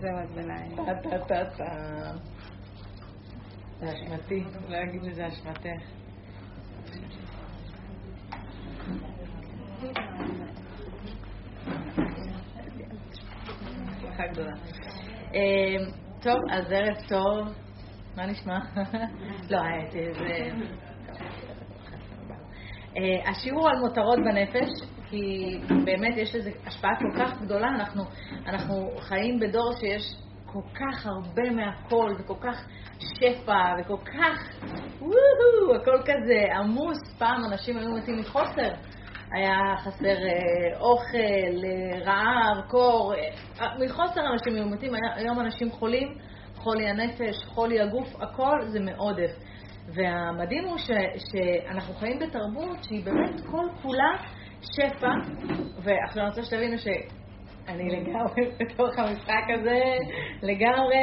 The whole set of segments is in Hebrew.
זה עוד ביניים. טה טה. זה אשמתי, לא אגיד לזה אשמתך. אה, טוב, אז ערב טוב. מה נשמע? לא, אה, זה... אה, השיעור על מותרות בנפש, כי באמת יש לזה השפעה כל כך גדולה, אנחנו, אנחנו חיים בדור שיש כל כך הרבה מהכל, וכל כך שפע, וכל כך, וואו, הכל כזה עמוס. פעם אנשים היו מתים מחוסר. היה חסר אה, אוכל, אה, רעב, קור, אה, מחוסר אנשים היו מתים, היום אנשים חולים, חולי הנפש, חולי הגוף, הכל זה מעודף. והמדהים הוא ש, שאנחנו חיים בתרבות שהיא באמת כל כולה שפע, ועכשיו אני רוצה שתבינו שאני לגמרי בתוך המשחק הזה, לגמרי,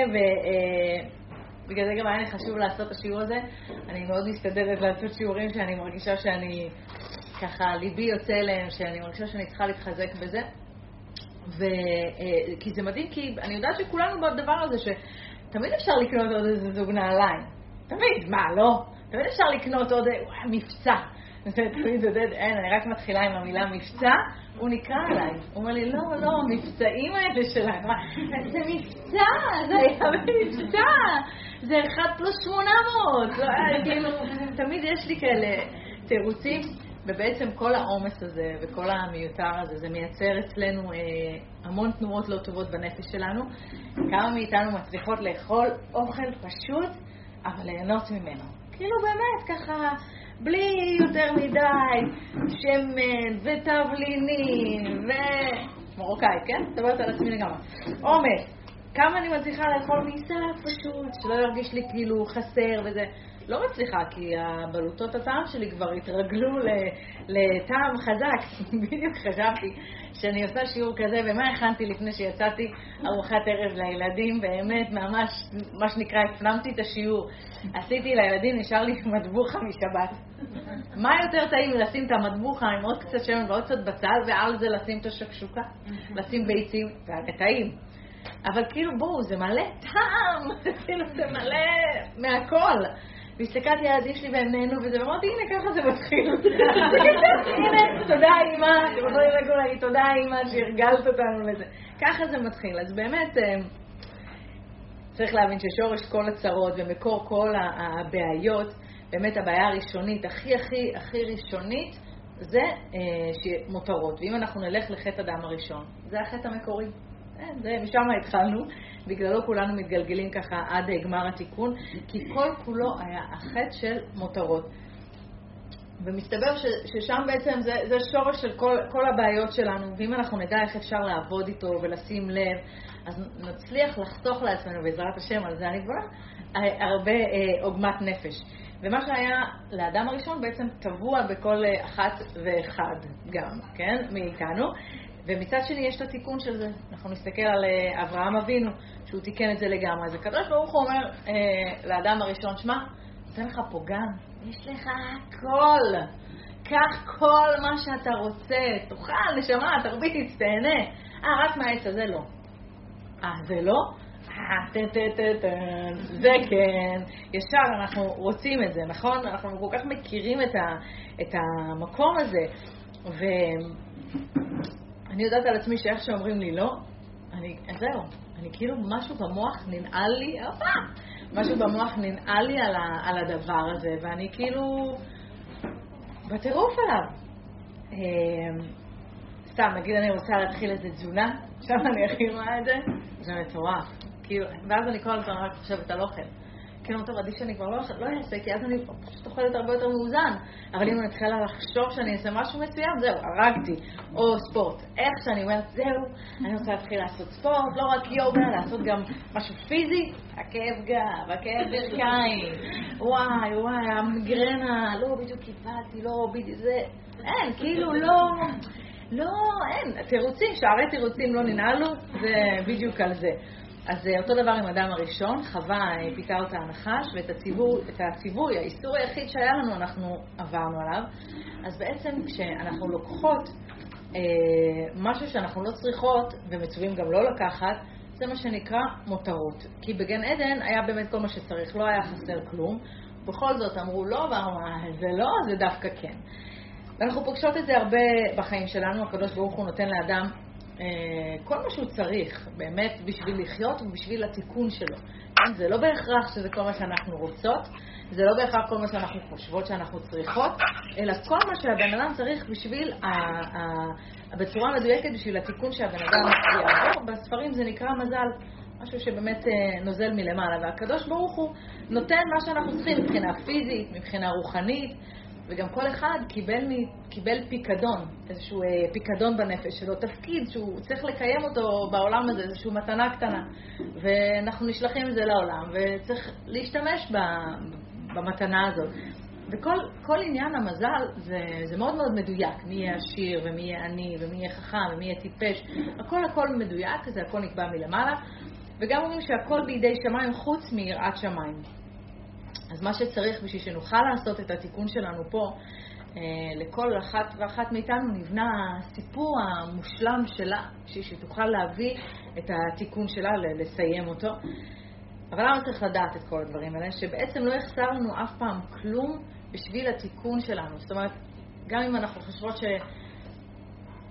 ובגלל זה גם היה לי חשוב לעשות את השיעור הזה. אני מאוד מסתדרת לעשות שיעורים שאני מרגישה שאני, ככה, ליבי יוצא אליהם, שאני מרגישה שאני צריכה להתחזק בזה. ו... כי זה מדהים, כי אני יודעת שכולנו בדבר הזה, שתמיד אפשר לקנות עוד איזה זוג נעליים. תמיד, מה, לא? תמיד אפשר לקנות עוד, וואי, מבצע. תמיד זה דד, אין, אני רק מתחילה עם המילה מבצע, הוא נקרא עליי. הוא אומר לי, לא, לא, המבצעים האלה שלך, זה מבצע, זה היה במבצע, זה אחד פלוס שמונה מאות. לא, כאילו, תמיד יש לי כאלה תירוצים, ובעצם כל העומס הזה וכל המיותר הזה, זה מייצר אצלנו אה, המון תנועות לא טובות בנפש שלנו. כמה מאיתנו מצליחות לאכול אוכל פשוט, אבל ליהנות ממנו. כאילו באמת, ככה, בלי יותר מדי שמן ותבלינים ו... מרוקאי, כן? מדברת על עצמי לגמרי. עומס. כמה אני מצליחה לאכול מיסה פשוט, שלא ירגיש לי כאילו חסר וזה. לא מצליחה, כי הבלוטות הטעם שלי כבר התרגלו לטעם חזק. בדיוק חשבתי שאני עושה שיעור כזה, ומה הכנתי לפני שיצאתי ארוחת ערב לילדים, באמת, ממש, מה שנקרא, הפנמתי את השיעור. עשיתי לילדים, נשאר לי מטבוחה משבת. מה יותר טעים לשים את המטבוחה עם עוד קצת שמן ועוד קצת בצל, ועל זה לשים את השקשוקה, לשים ביצים, זה טעים. אבל כאילו, בואו, זה מלא טעם, כאילו, זה מלא מהכל. והסתכלתי על הילדים שלי והם נהנו וזה, ואמרתי, הנה, ככה זה מתחיל. הנה, תודה אימא, אתם יכולים לקרוא להגיד תודה אימא שהרגלת אותנו לזה. ככה זה מתחיל. אז באמת, אה, צריך להבין ששורש כל הצרות ומקור כל הבעיות, באמת הבעיה הראשונית, הכי הכי הכי ראשונית, זה אה, מותרות. ואם אנחנו נלך לחטא הדם הראשון, זה החטא המקורי. זה, משם התחלנו, בגללו כולנו מתגלגלים ככה עד גמר התיקון, כי כל כולו היה החטא של מותרות. ומסתבר ש, ששם בעצם זה, זה שורש של כל, כל הבעיות שלנו, ואם אנחנו נדע איך אפשר לעבוד איתו ולשים לב, אז נצליח לחסוך לעצמנו, בעזרת השם, על זה אני גבוהה, הרבה אה, עוגמת נפש. ומה שהיה לאדם הראשון בעצם טבוע בכל אחת ואחד גם, כן, מאיתנו. ומצד שני יש את התיקון של זה. אנחנו נסתכל על אה, אברהם אבינו, שהוא תיקן את זה לגמרי. אז הקדוש ברוך הוא אומר אה, לאדם הראשון, שמע, נותן לך פה גן, יש לך הכל. קח כל מה שאתה רוצה, תאכל, נשמה, תרביץ, תהנה. אה, רק מהעץ הזה לא. אה, זה לא? אה, זה כן. ישר אנחנו רוצים את זה, נכון? אנחנו כל כך מכירים את, ה, את המקום הזה. ו... אני יודעת על עצמי שאיך שאומרים לי לא, אני, זהו, אני כאילו, משהו במוח ננעל לי, משהו במוח ננעל לי על, ה, על הדבר הזה, ואני כאילו בטירוף עליו. אמ, סתם, נגיד אני רוצה להתחיל איזה תזונה, עכשיו אני הכי רואה את זה, זה מטורף. כאילו, ואז אני כל הזמן רק חושבת על אוכל. כאילו, טוב, עדיף שאני כבר לא, לא אעשה, כי אז אני פשוט אוכלת הרבה יותר מאוזן. אבל אם אני מתחילה לחשוב שאני אעשה משהו מסוים, זהו, הרגתי. או ספורט. איך שאני אומרת, זהו, אני רוצה להתחיל לעשות ספורט, לא רק יוגה, לעשות גם משהו פיזי, הכאב גב, הכאב ברכיים, וואי, וואי, המגרנה, לא, בדיוק קיבלתי, לא, בדיוק זה. אין, כאילו, לא... לא, אין, תירוצים, שערי תירוצים לא ננעלו, זה בדיוק על זה. אז אה, אותו דבר עם אדם הראשון, חווה פיתה אותה הנחש, ואת הציווי, הציווי, האיסור היחיד שהיה לנו, אנחנו עברנו עליו. אז בעצם כשאנחנו לוקחות אה, משהו שאנחנו לא צריכות, ומצווים גם לא לקחת, זה מה שנקרא מותרות. כי בגן עדן היה באמת כל מה שצריך, לא היה חסר כלום. בכל זאת אמרו לא, ואמרו, אה, זה לא, זה דווקא כן. ואנחנו פוגשות את זה הרבה בחיים שלנו, הקדוש ברוך הוא נותן לאדם אה, כל מה שהוא צריך, באמת, בשביל לחיות ובשביל התיקון שלו. כן? זה לא בהכרח שזה כל מה שאנחנו רוצות, זה לא בהכרח כל מה שאנחנו חושבות שאנחנו צריכות, אלא כל מה שהבן אדם צריך בשביל, ה, ה, בצורה מדויקת, בשביל התיקון שהבן אדם יעבור. בספרים זה נקרא מזל, משהו שבאמת אה, נוזל מלמעלה, והקדוש ברוך הוא נותן מה שאנחנו צריכים מבחינה פיזית, מבחינה רוחנית. וגם כל אחד קיבל, קיבל פיקדון, איזשהו אה, פיקדון בנפש שלו, תפקיד שהוא צריך לקיים אותו בעולם הזה, איזושהי מתנה קטנה. ואנחנו נשלחים את זה לעולם, וצריך להשתמש במתנה הזאת. וכל עניין המזל זה, זה מאוד מאוד מדויק, מי יהיה עשיר ומי יהיה עני ומי יהיה חכם ומי יהיה טיפש, הכל הכל מדויק, זה הכל נקבע מלמעלה, וגם אומרים שהכל בידי שמיים חוץ מיראת שמיים. אז מה שצריך בשביל שנוכל לעשות את התיקון שלנו פה, אה, לכל אחת ואחת מאיתנו נבנה הסיפור המושלם שלה, בשביל שתוכל להביא את התיקון שלה, לסיים אותו. אבל למה צריך לדעת את כל הדברים האלה? שבעצם לא יחסר לנו אף פעם כלום בשביל התיקון שלנו. זאת אומרת, גם אם אנחנו חושבות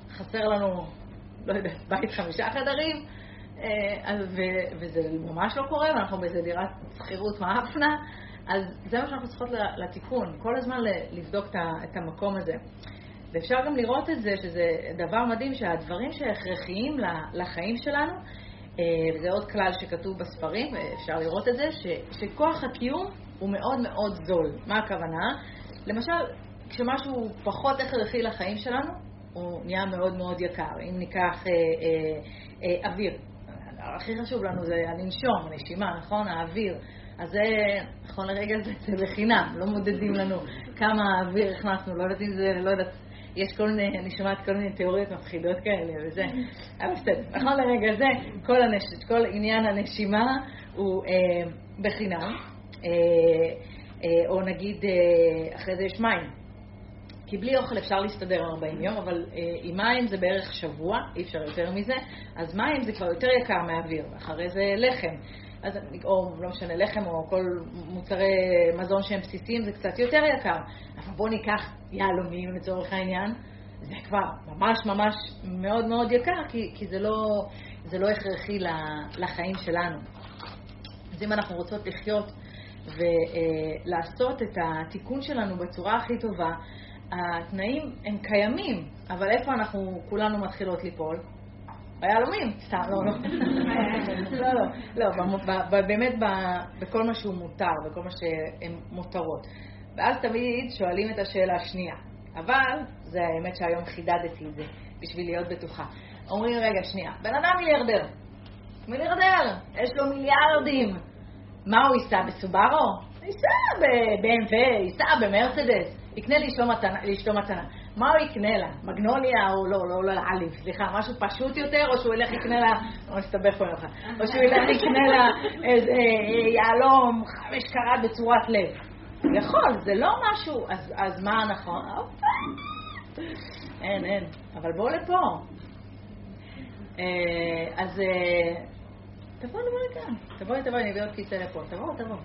שחסר לנו, לא יודעת, בית חמישה חדרים, אה, וזה ממש לא קורה, ואנחנו באיזה דירת שכירות מאפנה, אז זה מה שאנחנו צריכות לתיקון, כל הזמן לבדוק את המקום הזה. ואפשר גם לראות את זה, שזה דבר מדהים, שהדברים שהכרחיים לחיים שלנו, אה, וזה עוד כלל שכתוב בספרים, אפשר לראות את זה, שכוח הקיום הוא מאוד מאוד זול. מה הכוונה? למשל, כשמשהו פחות הכרחי לחיים שלנו, הוא נהיה מאוד מאוד יקר. אם ניקח אה, אה, אה, אוויר, הכי חשוב לנו זה הננשום, הנשימה, נכון? האוויר. אז זה, נכון לרגע זה, זה בחינם, לא מודדים לנו כמה אוויר הכנסנו, לא יודעת אם זה, לא יודעת, יש כל מיני, אני שומעת כל מיני תיאוריות מפחידות כאלה וזה, אבל בסדר, נכון לרגע זה, כל, הנש, כל עניין הנשימה הוא אה, בחינם, אה, אה, או נגיד, אה, אחרי זה יש מים. כי בלי אוכל אפשר להסתדר 40 יום, אבל אה, עם מים זה בערך שבוע, אי אפשר יותר מזה, אז מים זה כבר יותר יקר מהאוויר, ואחרי זה לחם. אז, או לא משנה, לחם או כל מוצרי מזון שהם בסיסיים זה קצת יותר יקר. אבל בואו ניקח יהלומים לצורך העניין, זה כבר ממש ממש מאוד מאוד יקר, כי, כי זה, לא, זה לא הכרחי לחיים שלנו. אז אם אנחנו רוצות לחיות ולעשות את התיקון שלנו בצורה הכי טובה, התנאים הם קיימים, אבל איפה אנחנו כולנו מתחילות ליפול? ביהלומים, סתם, לא, לא. לא, לא, לא, באמת בכל מה שהוא מותר, בכל מה שהן מותרות. ואז תמיד שואלים את השאלה השנייה. אבל, זה האמת שהיום חידדתי את זה, בשביל להיות בטוחה. אומרים, רגע, שנייה, בן אדם מיליארדר. מיליארדר, יש לו מיליארדים. מה הוא ייסע, בסובארו? ייסע ב-BMW, ייסע במרצדס. יקנה לאשתו מתנה. מה הוא יקנה לה? מגנוליה או לא, לא, לא לעליב, סליחה, משהו פשוט יותר, או שהוא ילך יקנה לה, לא מסתבך פה ממך, או שהוא ילך יקנה לה איזה אה, יהלום חמש קראט בצורת לב. יכול, זה לא משהו, אז, מה נכון? אין, אין, אבל בואו לפה. אה, אז אה, תבואו, תבואו לכאן, תבואי, תבואי, אני אביא עוד כיסא לפה, תבואו, תבואו.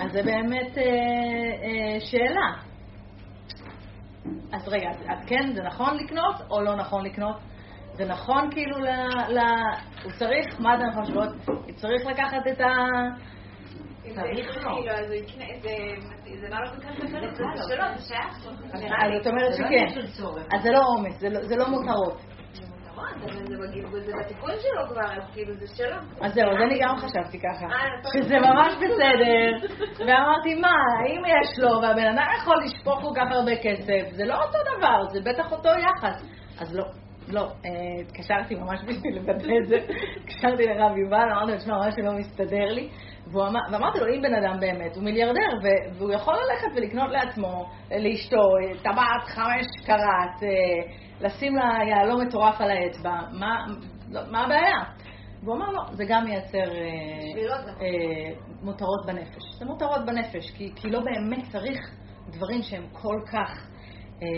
אז זה באמת שאלה. אז רגע, אז כן, זה נכון לקנות או לא נכון לקנות? זה נכון כאילו ל... ל הוא צריך, מה אתן חושבות? הוא צריך לקחת את ה... לא. כאילו, אז זה לא כל כך זה שלו, זה שייך. אז את אומרת שכן. אז זה לא עומס, זה לא מותרות. זה בתיקון שלו כבר, אז כאילו זה שלו. אז זהו, אז אני גם חשבתי ככה. אה, שזה ממש בסדר. ואמרתי, מה, אם יש לו, והבן אדם יכול לשפוך כל כך הרבה כסף, זה לא אותו דבר, זה בטח אותו יחס. אז לא. לא, אה, התקשרתי ממש בשביל לוודא את זה, התקשרתי לרב יובל, אמרתי לו, תשמע, משהו לא מסתדר לי, ואמרתי לו, אם בן אדם באמת הוא מיליארדר, והוא יכול ללכת ולקנות לעצמו, לאשתו, טבעת חמש קראט, לשים לה יהלום מטורף על האצבע, מה, לא, מה הבעיה? והוא אמר, לא, זה גם מייצר אה, אה, מותרות בנפש. זה מותרות בנפש, כי, כי לא באמת צריך דברים שהם כל כך אה,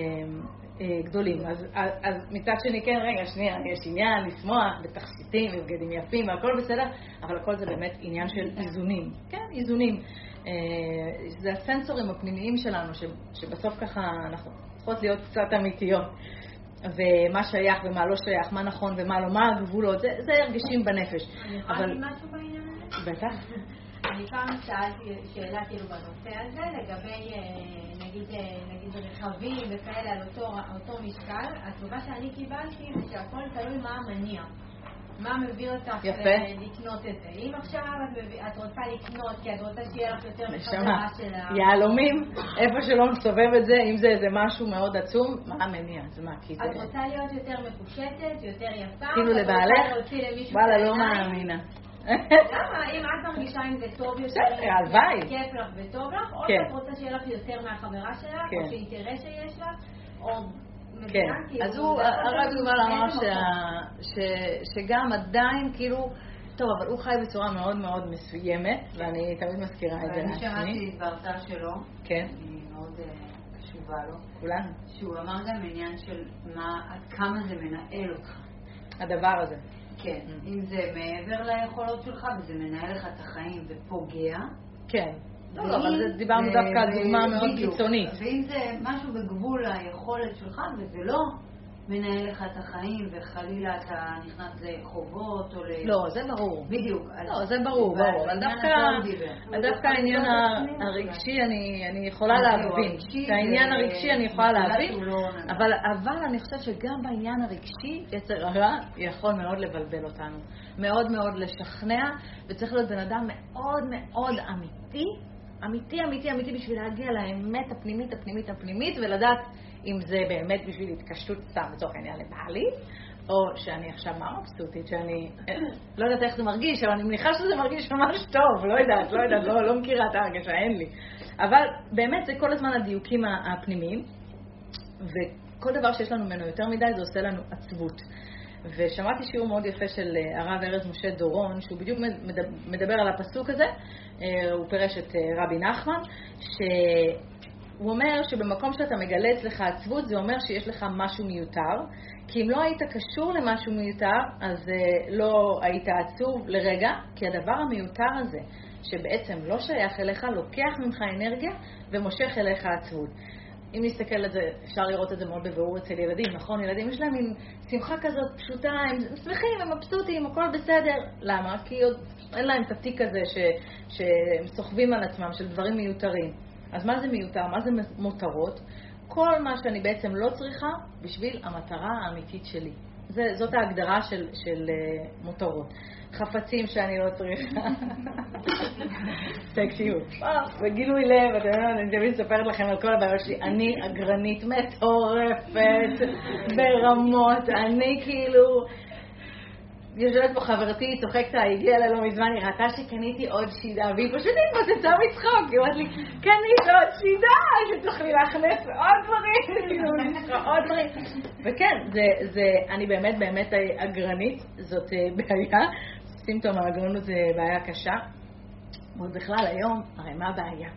אה, גדולים. אז, אז מצד שני, כן, רגע, שנייה, יש עניין לשמוח בתכשיטים ובגדים יפים והכל בסדר, אבל הכל זה באמת עניין של איזונים. כן, איזונים. אה, זה הסנסורים הפנימיים שלנו, שבסוף ככה אנחנו צריכות להיות קצת אמיתיות. ומה שייך ומה לא שייך, מה נכון ומה לא, מה הגבולות, זה, זה הרגשים בנפש. אני יכולה להגיד משהו בעניין הזה? בטח. אני פעם שאלתי שאלה כאילו בנושא הזה, לגבי אה, נגיד, אה, נגיד רכבים וכאלה על אותו, אותו משקל, התשובה שאני קיבלתי זה שהכל תלוי מה המניע. מה מביא אותך יפה. לקנות את זה. אם עכשיו את, רוצה לקנות כי את רוצה שיהיה לך יותר מחברה שלה... יהלומים, איפה שלא נסובב את זה, אם זה איזה משהו מאוד עצום, מה המניע? זה מה? כי זה... את רוצה להיות יותר מפושטת, יותר יפה, כאילו לבעלך? וואלה, לא מאמינה. למה? אם את מרגישה עם זה טוב יותר. כיף לך וטוב לך, או כן. שאת רוצה שיהיה לך יותר מהחברה שלך, כן. או שהיא תראה שיש לך, או... כן, אז הוא, זה יכול הרב יובל אמר שגם עדיין, כאילו, טוב, אבל הוא חי בצורה מאוד מאוד מסוימת, ואני תמיד מזכירה את זה לעצמי. שמעתי בהרצאה שלו, כן, אני מאוד אה, קשובה לו, כולנו. שהוא אמר גם עניין של מה, עד כמה זה מנהל אותך. הדבר הזה. כן, Mm. אם זה מעבר ליכולות שלך וזה מנהל לך את החיים ופוגע. כן. לא, לא, אבל דיברנו דווקא על דוגמה מאוד. קיצונית. ואם זה משהו בגבול היכולת שלך וזה לא מנהל לך את החיים וחלילה אתה נכנס לחובות או ל... לא, זה ברור. בדיוק. לא, זה ברור, ברור. אבל דווקא, העניין ה- הרגשי, אני, יכולה להבין. את העניין זה- הרגשי אני יכולה להבין, לא אבל אני חושבת שגם בעניין הרגשי, יצר הרע יכול מאוד לבלבל אותנו. מאוד מאוד לשכנע, וצריך להיות בן אדם מאוד מאוד אמיתי, אמיתי, אמיתי, אמיתי, בשביל להגיע לאמת הפנימית, הפנימית, הפנימית, ולדעת אם זה באמת בשביל התקשטות סתם, לצורך העניין, לבעלי, או שאני עכשיו מה מבסוטית, שאני לא יודעת איך זה מרגיש, אבל אני מניחה שזה מרגיש ממש טוב, לא יודעת, לא יודעת, לא, לא מכירה את ההרגשה, אין לי. אבל באמת זה כל הזמן הדיוקים הפנימיים, וכל דבר שיש לנו ממנו יותר מדי זה עושה לנו עצבות. ושמעתי שיעור מאוד יפה של אה, הרב ארז משה דורון, שהוא בדיוק מדבר- על הפסוק הזה, אה, הוא פירש את אה, רבי נחמן, שהוא אומר שבמקום שאתה מגלה אצלך עצבות, זה אומר שיש לך משהו מיותר, כי אם לא היית קשור למשהו מיותר, אז לא היית עצוב לרגע, כי הדבר המיותר הזה, שבעצם לא שייך אליך, לוקח ממך אנרגיה ומושך אליך עצבות. אם נסתכל על זה, אפשר לראות את זה מאוד בבירור אצל ילדים, נכון? ילדים יש להם מין שמחה כזאת פשוטה, הם שמחים, הם מבסוטים, הכל בסדר. למה? כי עוד אין להם את התיק הזה ש, שהם סוחבים על עצמם, של דברים מיותרים. אז מה זה מיותר? מה זה מותרות? כל מה שאני בעצם לא צריכה בשביל המטרה האמיתית שלי. זה, זאת ההגדרה של, של uh, מותרות. חפצים שאני לא צריכה. תקשיבו, אה, בגילוי לב, אתם יודעים, אני תמיד מספרת לכם על כל הבעיות שלי. אני אגרנית מטורפת ברמות, אני כאילו... יושבת פה חברתי, צוחקת, הגיעה אליי לא מזמן, היא ראתה שקניתי עוד שידה, והיא פשוט התפוצצה מצחוק, היא אומרת לי, קנית עוד שידה, שתוכלי להכנס עוד דברים, כאילו, עוד דברים. וכן, זה, זה, אני באמת באמת אגרנית, זאת אה, בעיה, סימפטום האגרנות זה בעיה קשה. ועוד בכלל היום, הרי מה הבעיה?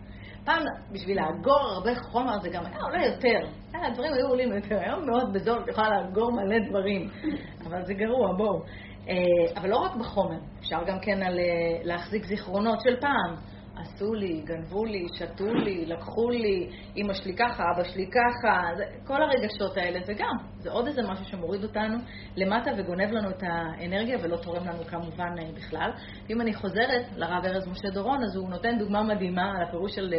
פעם בשביל לאגור הרבה חומר זה גם היה עולה יותר. אה, הדברים היו עולים יותר, היום מאוד בזול, את יכולה לאגור מלא דברים, אבל זה גרוע, בואו. אה, אבל לא רק בחומר, אפשר גם כן על אה, להחזיק זיכרונות של פעם. עשו לי, גנבו לי, שתו לי, לקחו לי, אמא שלי ככה, אבא שלי ככה, כל הרגשות האלה זה גם, זה עוד איזה משהו שמוריד אותנו למטה וגונב לנו את האנרגיה ולא תורם לנו כמובן אה, בכלל. ואם אני חוזרת לרב ארז משה דורון, אז הוא נותן דוגמה מדהימה על הפירוש של,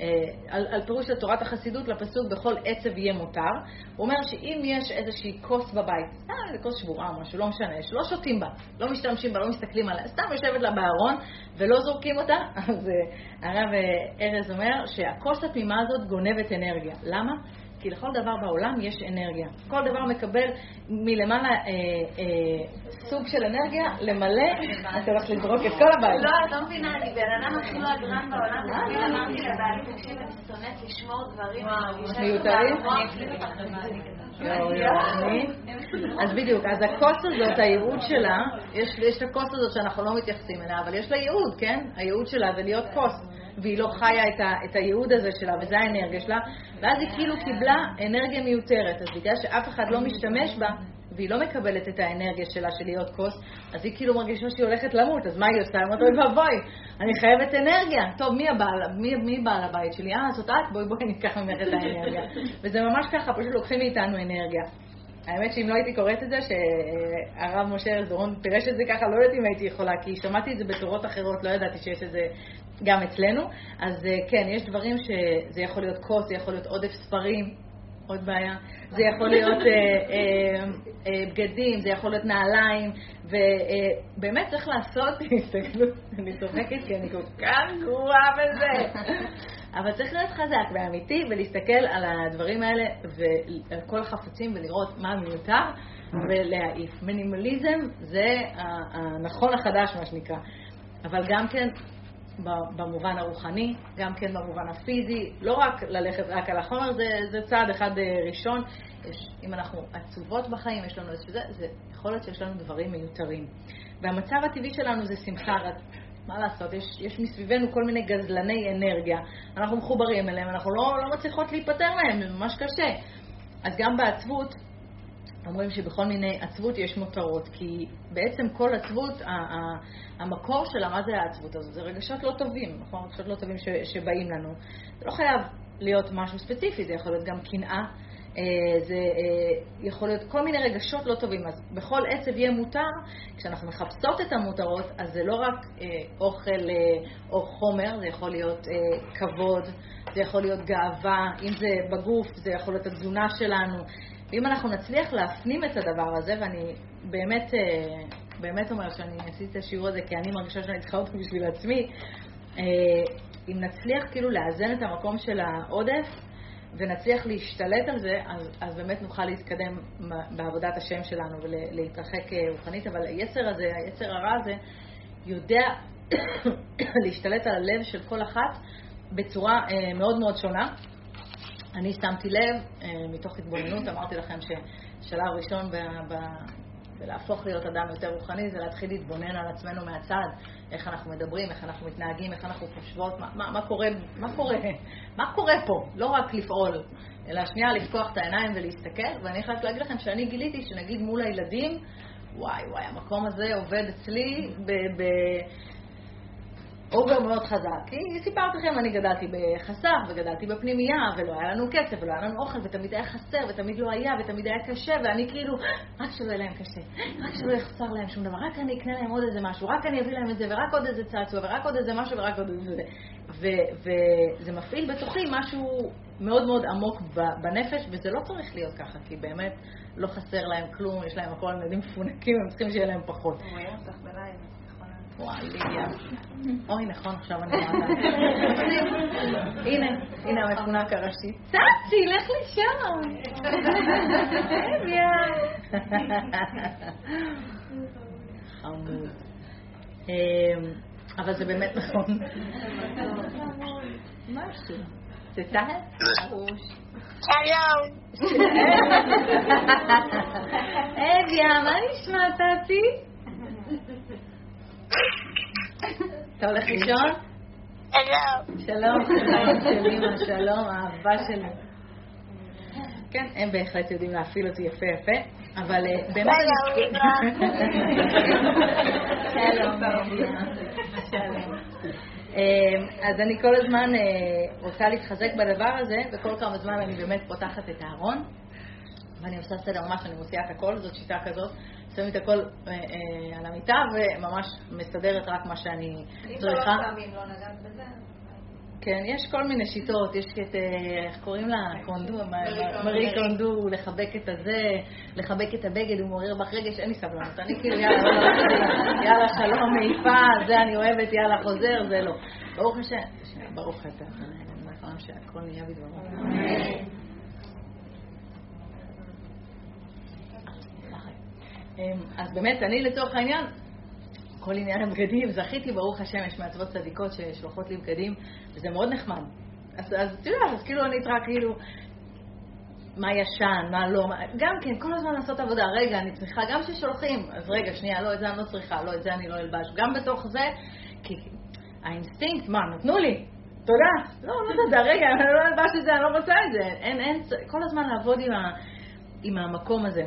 אה, על, על פירוש של תורת החסידות לפסוק בכל עצב יהיה מותר. הוא אומר שאם יש איזושהי כוס בבית, אה, איזה כוס שבורה או משהו, לא משנה, שלא שותים בה, לא משתמשים בה, לא מסתכלים עליה, סתם יושבת לה בארון ולא זורקים אותה, אז הרב ארז אומר שהכוס התמימה הזאת גונבת אנרגיה. למה? כי לכל דבר בעולם יש אנרגיה. כל דבר מקבל מלמעלה אה, אה, סוג של אנרגיה למלא, אתה הולך לזרוק את כל הבית. לא, את לא מבינה, אני בן אדם הכי לא אגרן בעולם, תמיד אמרתי לבעלי, תקשיב, אני שונאת לשמור דברים, אני מיותרים? אני. אז בדיוק, אז הכוס הזאת, הייעוד שלה, יש את הכוס הזאת שאנחנו לא מתייחסים אליה, אבל יש לה ייעוד, כן? הייעוד שלה זה להיות כוס. והיא לא חיה את, ה, את הייעוד הזה שלה, וזה האנרגיה שלה, ואז היא כאילו קיבלה אנרגיה מיותרת. אז בגלל שאף אחד לא משתמש בה, והיא לא מקבלת את האנרגיה שלה של להיות כוס, אז היא כאילו מרגישה שהיא הולכת למות, אז מה היא עושה? היא אומרת, אוי ואבוי, אני חייבת אנרגיה. טוב, מי הבעל, מי, מי בעל הבית שלי? אה, זאת את? בואי בואי ניקח ממך את האנרגיה. וזה ממש ככה, פשוט לוקחים מאיתנו אנרגיה. האמת שאם לא הייתי קוראת את זה, שהרב משה אלדורון פירש את זה ככה, לא יודעת אם הייתי יכולה, כי שמעתי את זה בתורות אחרות, לא ידעתי שיש את זה גם אצלנו. אז אה, כן, יש דברים שזה יכול להיות כוס, זה יכול להיות עודף ספרים, עוד בעיה. זה יכול להיות אה, אה, אה, בגדים, זה יכול להיות נעליים, ובאמת צריך לעשות, הסתכלות, אני צוחקת כי אני כל כך גרועה בזה. אבל צריך להיות חזק ואמיתי ולהסתכל על הדברים האלה ועל כל החפצים ולראות מה מיותר ולהעיף. מינימליזם זה הנכון החדש, מה שנקרא. אבל גם כן במובן הרוחני, גם כן במובן הפיזי, לא רק ללכת רק על החומר, זה, זה צעד אחד אה, ראשון. יש, אם אנחנו עצובות בחיים, יש לנו איזשהו זה, זה יכול להיות שיש לנו דברים מיותרים. והמצב הטבעי שלנו זה שמחה, רק מה לעשות, יש, יש מסביבנו כל מיני גזלני אנרגיה, אנחנו מחוברים אליהם, אנחנו לא, לא מצליחות להיפטר מהם, זה ממש קשה. אז גם בעצבות, אומרים שבכל מיני עצבות יש מותרות, כי בעצם כל עצבות, המקור שלה, מה זה העצבות הזאת? זה רגשות לא טובים, נכון? רגשות לא טובים שבאים לנו. זה לא חייב להיות משהו ספציפי, זה יכול להיות גם קנאה, אה, זה אה, יכול להיות כל מיני רגשות לא טובים. אז בכל עצב יהיה מותר, כשאנחנו מחפשות את המותרות, אז זה לא רק אה, אוכל או חומר, זה יכול להיות כבוד, זה יכול להיות גאווה, אם זה בגוף, זה יכול להיות התזונה שלנו. ואם אנחנו נצליח להפנים את הדבר הזה, ואני באמת, באמת אומרת שאני עשיתי את השיעור הזה כי אני מרגישה שאני צריכה אותו בשביל עצמי, אם נצליח כאילו לאזן את המקום של העודף, ונצליח להשתלט על זה, אז, אז באמת נוכל להתקדם בעבודת השם שלנו ולהתרחק אה, רוחנית, אבל היצר הזה, היצר הרע הזה, יודע להשתלט על הלב של כל אחת בצורה אה, מאוד מאוד שונה. אני שמתי לב, אה, מתוך התבוננות, אמרתי לכם ששלב ראשון ב, ב, בלהפוך להיות אדם יותר רוחני זה להתחיל להתבונן על עצמנו מהצד, איך אנחנו מדברים, איך אנחנו מתנהגים, איך אנחנו חושבות, מה, מה, מה, קורה, מה, קורה, מה קורה פה, לא רק לפעול, אלא שנייה לפקוח את העיניים ולהסתכל, ואני חייבת להגיד לכם שאני גיליתי שנגיד מול הילדים, וואי וואי, המקום הזה עובד אצלי ב... ב אובר מאוד חזק. כי סיפרתי לכם, אני גדלתי בחסך וגדלתי בפנימייה, ולא היה לנו כסף, ולא היה לנו אוכל, ותמיד היה חסר, ותמיד לא היה, ותמיד היה קשה, ואני כאילו, רק שלא יהיה להם קשה, רק שלא יחסר להם שום דבר, רק אני אקנה להם עוד איזה משהו, רק אני אביא להם את זה, ורק עוד איזה צעצוע, ורק עוד איזה משהו, ורק עוד איזה... וזה מפעיל בתוכי משהו מאוד מאוד עמוק בנפש, וזה לא צריך להיות ככה, כי באמת לא חסר להם כלום, יש להם הכל, הם ילדים מפונקים, הם צריכים שיהיה להם פחות. הוא בלילה. אוי, נכון, עכשיו אני רואה. הנה, הנה המפונק הראשי. צצי, לך. חמוד. אמ, אבל זה באמת נכון. משהו. זה טל? שלום. אביה, מה נשמע, טאטי? אתה הולך לישון? שלום. שלום, שלום שלום, האהבה שלי. כן, הם בהחלט יודעים להפעיל אותי יפה יפה, אבל אה, באמת... שלום, שלום. אה, אז אני כל הזמן אה, רוצה להתחזק בדבר הזה, וכל כמה זמן אני באמת פותחת את הארון, ואני עושה סדר ממש, אני מוציאה את הכל, זאת שיטה כזאת שמים את הכל אה, אה, על המיטה וממש מסדרת רק מה שאני צריכה. לא כן, יש כל מיני שיטות, יש את, אה, איך קוראים לה? קונדו, מרי קונדו, לחבק את הזה, לחבק את הבגד, הוא מעורר בך רגש, אין לי סבלנות. אני כאילו, יאללה, לא, לא, יאללה, שלום, מעיפה, זה אני אוהבת, יאללה, חוזר, זה לא. ברוך השם, ברוך אתה, נכון שהכל נהיה בדברו. אז באמת, אני לצורך העניין, כל עניין הבגדים, זכיתי, ברוך השם, יש מעצבות צדיקות ששולחות לי בגדים, וזה מאוד נחמד. אז, אז יודעת, אז כאילו אני אראה כאילו מה ישן, מה לא, מה, גם כן, כל הזמן לעשות עבודה. רגע, אני צריכה, גם כששולחים, אז רגע, שנייה, לא, את זה אני לא צריכה, לא, את זה אני לא אלבש. גם בתוך זה, כי האינסטינקט, מה, נתנו לי, תודה. לא, לא תודה, רגע, אני לא אלבש את זה, אני לא רוצה את זה. אין, אין, כל הזמן לעבוד עם, ה, עם המקום הזה.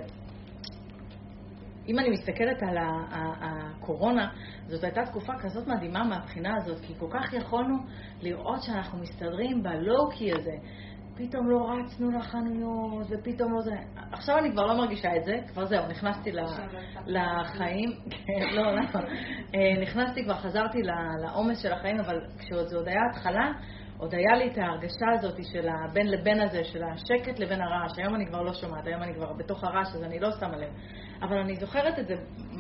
אם אני מסתכלת על הקורונה, זאת הייתה תקופה כזאת מדהימה מהבחינה הזאת, כי כל כך יכולנו לראות שאנחנו מסתדרים בלואו-קי הזה. פתאום לא רצנו לחנויות, ופתאום לא זה... עכשיו אני כבר לא מרגישה את זה, כבר זהו, נכנסתי לחיים. כן, לא, לא. אה, נכנסתי, כבר חזרתי לעומס של החיים, אבל כשעוד זה עוד היה התחלה, עוד היה לי את ההרגשה הזאת של הבין לבין הזה, של השקט לבין הרעש. היום אני כבר לא שומעת, היום אני כבר בתוך הרעש, אז אני לא שמה לב. אבל אני זוכרת את זה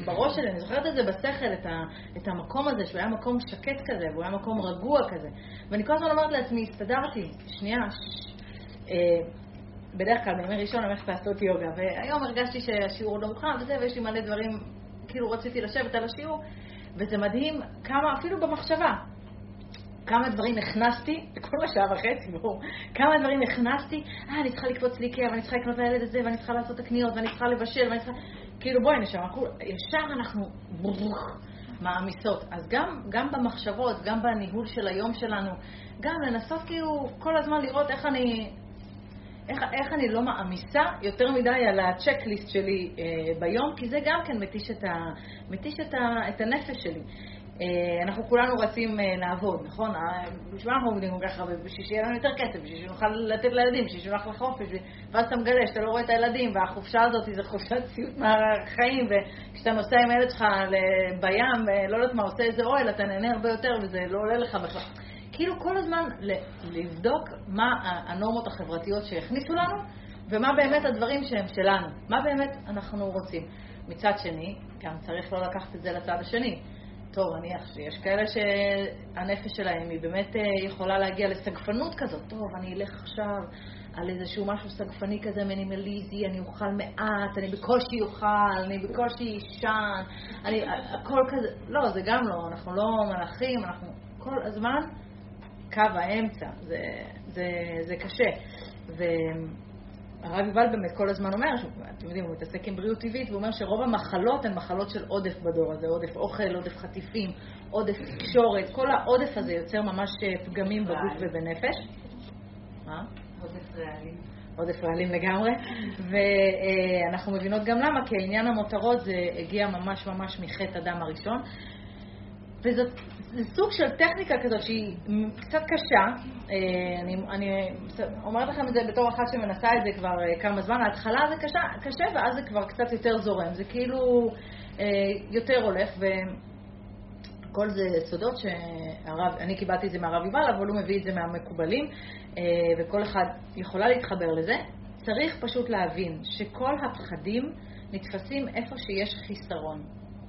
בראש שלי, אני זוכרת את זה בשכל, את, ה, את המקום הזה, שהוא היה מקום שקט כזה, והוא היה מקום רגוע כזה. ואני כל הזמן אומרת לעצמי, הסתדרתי, שנייה. אה, בדרך כלל בימי ראשון אני הולכת לעשות יוגה, והיום הרגשתי שהשיעור לא מוכן וזה, ויש לי מלא דברים, כאילו רציתי לשבת על השיעור, וזה מדהים כמה, אפילו במחשבה, כמה דברים הכנסתי, כל השעה וחצי, ברור, כמה דברים הכנסתי, אה, אני צריכה לקפוץ לי קר, ואני צריכה לקנות לילד את זה, ואני צריכה לעשות את הקניות, ואני צריכה לבשל, ואני צריכה... כאילו, בואי נשמע, ישר אנחנו מעמיסות. אז גם, גם במחשבות, גם בניהול של היום שלנו, גם לנסות כאילו כל הזמן לראות איך אני, איך, איך אני לא מעמיסה יותר מדי על הצ'קליסט שלי אה, ביום, כי זה גם כן מתיש את, ה, מתיש את, ה, את הנפש שלי. אה, אנחנו כולנו רצים אה, לעבוד, נכון? אה, בשביל מה אנחנו עובדים כל כך הרבה? בשביל שיהיה לנו יותר כסף, בשביל שנוכל לתת לילדים, בשביל שנוכל לחופש, ואז אתה מגלה שאתה לא רואה את הילדים, והחופשה הזאת זה חופשת סיוט מהחיים, וכשאתה נוסע עם הילד שלך בים, לא יודעת מה, עושה איזה אוהל, אתה נהנה הרבה יותר וזה לא עולה לך בכלל. כאילו כל הזמן לבדוק מה הנורמות החברתיות שהכניסו לנו, ומה באמת הדברים שהם שלנו, מה באמת אנחנו רוצים. מצד שני, גם צריך לא לקחת את זה לצד השני. טוב, נניח שיש כאלה שהנפש שלהם היא באמת אה, יכולה להגיע לסגפנות כזאת. טוב, אני אלך עכשיו על איזשהו משהו סגפני כזה, מינימליזי, אני אוכל מעט, אני בקושי אוכל, אני בקושי אשן, אני, הכל כזה, לא, זה גם לא, אנחנו לא מלאכים, אנחנו כל הזמן קו האמצע, זה, זה, זה קשה. ו... הרב יובל באמת כל הזמן אומר, אתם יודעים, הוא מתעסק עם בריאות טבעית, והוא אומר שרוב המחלות הן מחלות של עודף בדור הזה, עודף אוכל, עודף חטיפים, עודף תקשורת, כל העודף הזה יוצר ממש אה, פגמים בגוף ובנפש. מה? עודף רעלים. עודף רעלים לגמרי, ואנחנו מבינות גם למה, כי העניין המותרות זה הגיע ממש ממש מחטא הדם הראשון, וזאת זה סוג של טכניקה כזאת שהיא קצת קשה. אה, אני, אני אומרת לכם את זה בתור אחת שמנסה את זה כבר אה, כמה זמן. ההתחלה זה קשה, קשה ואז זה כבר קצת יותר זורם. זה כאילו אה, יותר הולך, וכל זה סודות שהרב, אני קיבלתי את זה מהרב יובל, אבל הוא מביא את זה מהמקובלים, וכל אחד יכולה להתחבר לזה. צריך פשוט להבין שכל הפחדים נתפסים איפה שיש חיסרון.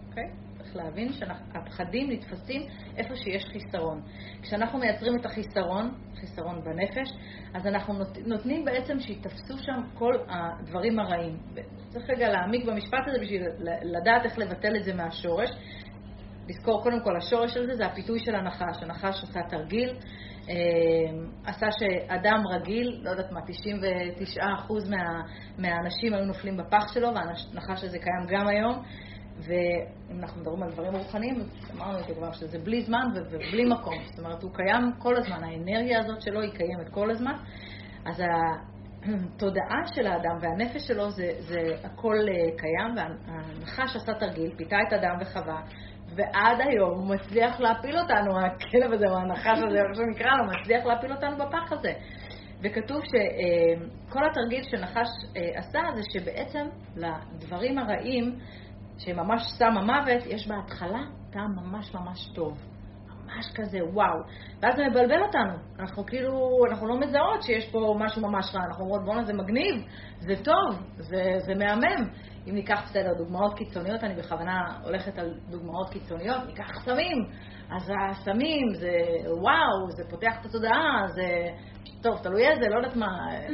אוקיי? Okay? להבין שהפחדים נתפסים איפה שיש חיסרון. כשאנחנו מייצרים את החיסרון, חיסרון בנפש, אז אנחנו נותנים בעצם שיתפסו שם כל הדברים הרעים. צריך רגע להעמיק במשפט הזה בשביל לדעת איך לבטל את זה מהשורש. לזכור קודם כל, השורש של זה זה הפיתוי של הנחש. הנחש עשה תרגיל, אה, עשה שאדם רגיל, לא יודעת מה, 99% מה, מהאנשים היו נופלים בפח שלו, והנחש הזה קיים גם היום. ואם אנחנו מדברים על דברים רוחניים, אמרנו את זה כבר שזה בלי זמן ובלי מקום. זאת אומרת, הוא קיים כל הזמן, האנרגיה הזאת שלו היא קיימת כל הזמן. אז התודעה של האדם והנפש שלו זה, זה הכל אה, קיים, והנחש עשה תרגיל, פיתה את אדם וחווה, ועד היום הוא מצליח להפיל אותנו, הכלב הזה או הנחש הזה, איך שנקרא לו, מצליח להפיל אותנו בפח הזה. וכתוב שכל אה, התרגיל שנחש אה, עשה זה שבעצם לדברים הרעים שממש סם המוות, יש בהתחלה טעם ממש ממש טוב. ממש כזה, וואו. ואז זה מבלבל אותנו. אנחנו כאילו, אנחנו לא מזהות שיש פה משהו ממש רע. אנחנו אומרות, בואנה, זה מגניב, זה טוב, זה, זה מהמם. אם ניקח, בסדר, דוגמאות קיצוניות, אני בכוונה הולכת על דוגמאות קיצוניות, ניקח סמים. אז הסמים זה וואו, זה פותח את התודעה, זה טוב, תלוי איזה, לא יודעת מה,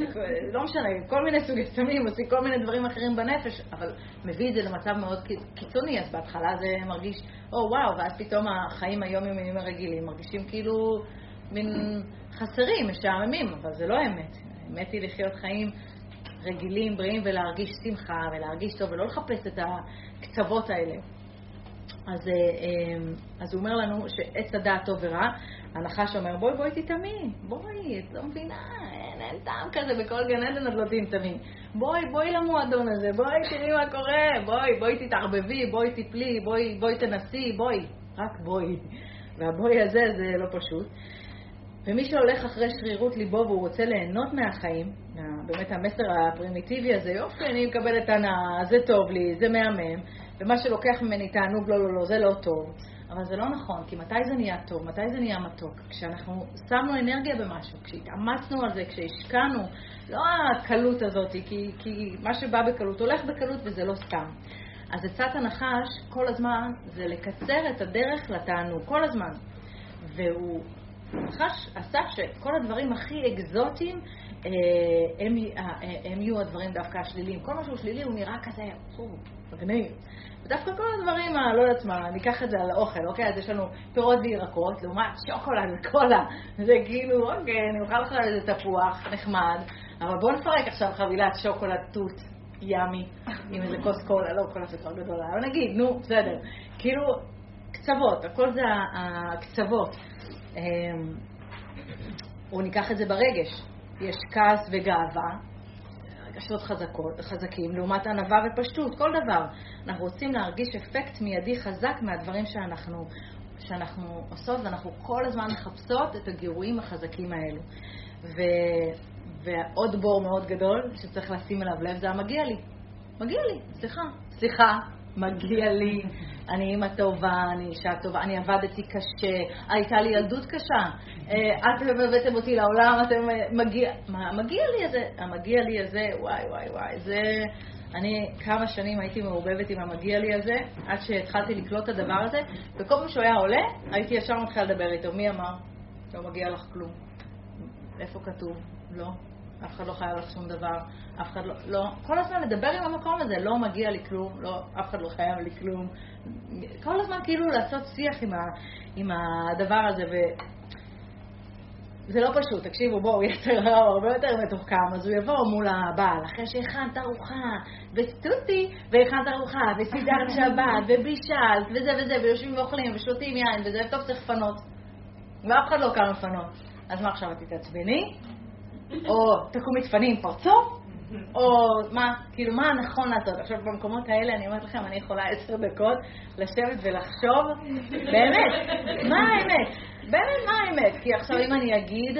לא משנה, כל מיני סוגי סמים, עושים כל מיני דברים אחרים בנפש, אבל מביא את זה למצב מאוד קיצוני, אז בהתחלה זה מרגיש, או oh, וואו, ואז פתאום החיים היומיומיים הרגילים מרגישים כאילו מין חסרים, משעממים, אבל זה לא אמת. האמת היא לחיות חיים רגילים, בריאים, ולהרגיש שמחה ולהרגיש טוב, ולא לחפש את הקצוות האלה. אז, אה, אה, אז הוא אומר לנו שעץ הדעת טוב ורע, הנחש אומר, בואי בואי תטעמי, בואי, את לא מבינה, אין, אין טעם כזה בכל גן עדן את לא תטעמי. בואי, בואי למועדון הזה, בואי תראי מה קורה, בואי, בואי תתערבבי, בואי תפלי, בואי, בואי תנסי, בואי, רק בואי. והבואי הזה זה לא פשוט. ומי שהולך אחרי שרירות ליבו והוא רוצה ליהנות מהחיים, באמת המסר הפרימיטיבי הזה, יופי, אני מקבלת הנאה, זה טוב לי, זה מהמם, ומה שלוקח ממני תענוג, לא, לא, לא, זה לא טוב. אבל זה לא נכון, כי מתי זה נהיה טוב? מתי זה נהיה מתוק? כשאנחנו שמנו אנרגיה במשהו, כשהתאמצנו על זה, כשהשקענו, לא הקלות הזאת, כי, כי מה שבא בקלות הולך בקלות וזה לא סתם. אז עצת הנחש כל הזמן זה לקצר את הדרך לתענוג, כל הזמן. והוא הנחש עשה שכל הדברים הכי אקזוטיים אה, הם, אה, הם יהיו הדברים דווקא השליליים. כל משהו שלילי הוא נראה כזה, מגניב. ודווקא כל הדברים, לא יודעת מה, ניקח את זה על האוכל, אוקיי? אז יש לנו פירות וירקות, לעומת שוקולד וקולה. זה כאילו, אוקיי, אני אוכל לך איזה תפוח נחמד, אבל בואו נפרק עכשיו חבילת שוקולד תות ימי עם איזה כוס קולה, לא קולה זה כבר גדולה, אבל נגיד, נו, בסדר. כאילו, קצוות, הכל זה הקצוות. או אמ, ניקח את זה ברגש. יש כעס וגאווה, רגשות חזקות, חזקים, לעומת ענווה ופשטות, כל דבר. אנחנו רוצים להרגיש אפקט מיידי חזק מהדברים שאנחנו, שאנחנו עושות, ואנחנו כל הזמן מחפשות את הגירויים החזקים האלו. ו, ועוד בור מאוד גדול שצריך לשים אליו לב זה המגיע לי. מגיע לי, סליחה, סליחה, מגיע לי, אני אימא טובה, אני אישה טובה, אני עבדתי קשה, הייתה לי ילדות קשה, אה, את הבאתם אותי לעולם, אתם אה, מגיע, מה, מגיע לי הזה, המגיע לי הזה, וואי וואי וואי, זה, אני כמה שנים הייתי מעורבבת עם המגיע לי הזה, עד שהתחלתי לקלוט את הדבר הזה, וכל פעם שהוא היה עולה, הייתי ישר מתחילה לדבר איתו, מי אמר? לא מגיע לך כלום. איפה כתוב? לא. אף אחד לא חייב לך שום דבר, אף אחד לא, לא, כל הזמן לדבר עם המקום הזה, לא מגיע לי כלום, לא, אף אחד לא חייב לי כלום. כל הזמן כאילו לעשות שיח עם, ה, עם הדבר הזה, ו... זה לא פשוט, תקשיבו, בואו, יצר רע הוא הרבה יותר מתוחכם, אז הוא יבוא מול הבעל, אחרי שהכנת ארוחה, וסטוטי, והכנת ארוחה, וסידרת שבת, ובישלת, וזה וזה, ויושבים ואוכלים, ושותים יין, וזה טוב, צריך לפנות. ואף אחד לא קם לפנות. אז מה עכשיו, את תתעצבני? או תקומי תפני עם פרצוף, או מה, כאילו, מה נכון לעשות? עכשיו, במקומות האלה, אני אומרת לכם, אני יכולה עשר דקות לשבת ולחשוב, באמת, מה האמת? באמת, מה האמת? כי עכשיו, אם אני אגיד,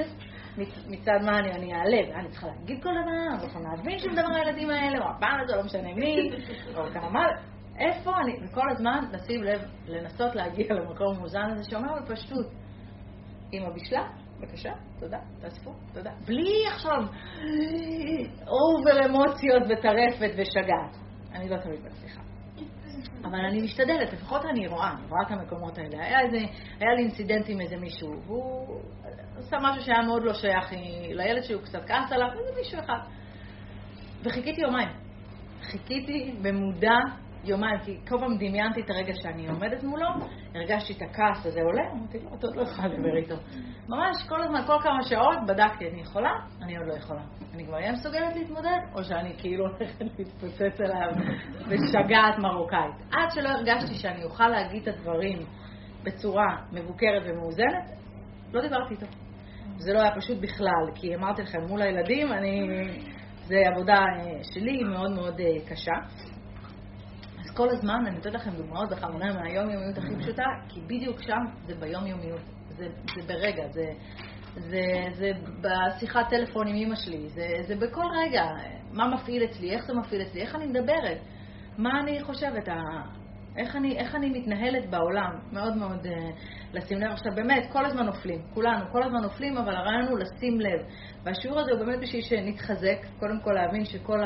מצד מה אני, אני אעלה, אני צריכה להגיד כל דבר, אני צריכה להבין שום דבר הילדים האלה, או הפעם הזה, לא משנה מי, או כמה, איפה אני, וכל הזמן לשים לב, לנסות להגיע למקום המאוזן הזה שאומר בפשטות, אמא בישלה, בבקשה, תודה, תאספו, תודה. בלי עכשיו אובר אמוציות וטרפת ושגעת. אני לא תמיד מצליחה. אבל אני משתדלת, לפחות אני רואה, אני רואה את המקומות האלה. היה, איזה, היה לי incident עם איזה מישהו, והוא עשה משהו שהיה מאוד לא שייך לילד שהוא קצת כעס עליו, איזה מישהו אחד. וחיכיתי יומיים. חיכיתי במודע יומיים, כי כל פעם דמיינתי את הרגע שאני עומדת מולו, הרגשתי את הכעס הזה עולה, אמרתי לו, את עוד לא יכולה לדבר איתו. ממש כל הזמן, כל כמה שעות בדקתי, אני יכולה? אני עוד לא יכולה. אני כבר אהיה מסוגלת להתמודד, או שאני כאילו הולכת להתפוצץ עליו בשגעת מרוקאית. עד שלא הרגשתי שאני אוכל להגיד את הדברים בצורה מבוקרת ומאוזנת, לא דיברתי איתו. זה לא היה פשוט בכלל, כי אמרתי לכם, מול הילדים, אני... זה עבודה אה, שלי, מאוד מאוד אה, קשה. כל הזמן, אני נותנת לכם דוגמאות בכוונה מהיומיומיות הכי פשוטה, כי בדיוק שם זה ביומיומיות, זה, זה ברגע, זה, זה, זה בשיחת טלפון עם אמא שלי, זה, זה בכל רגע, מה מפעיל אצלי, איך זה מפעיל אצלי, איך אני מדברת, מה אני חושבת, איך אני, איך אני מתנהלת בעולם, מאוד מאוד uh, לשים לב. עכשיו באמת, כל הזמן נופלים, כולנו, כל הזמן נופלים, אבל הרעיון הוא לשים לב. והשיעור הזה הוא באמת בשביל שנתחזק, קודם כל להבין שכל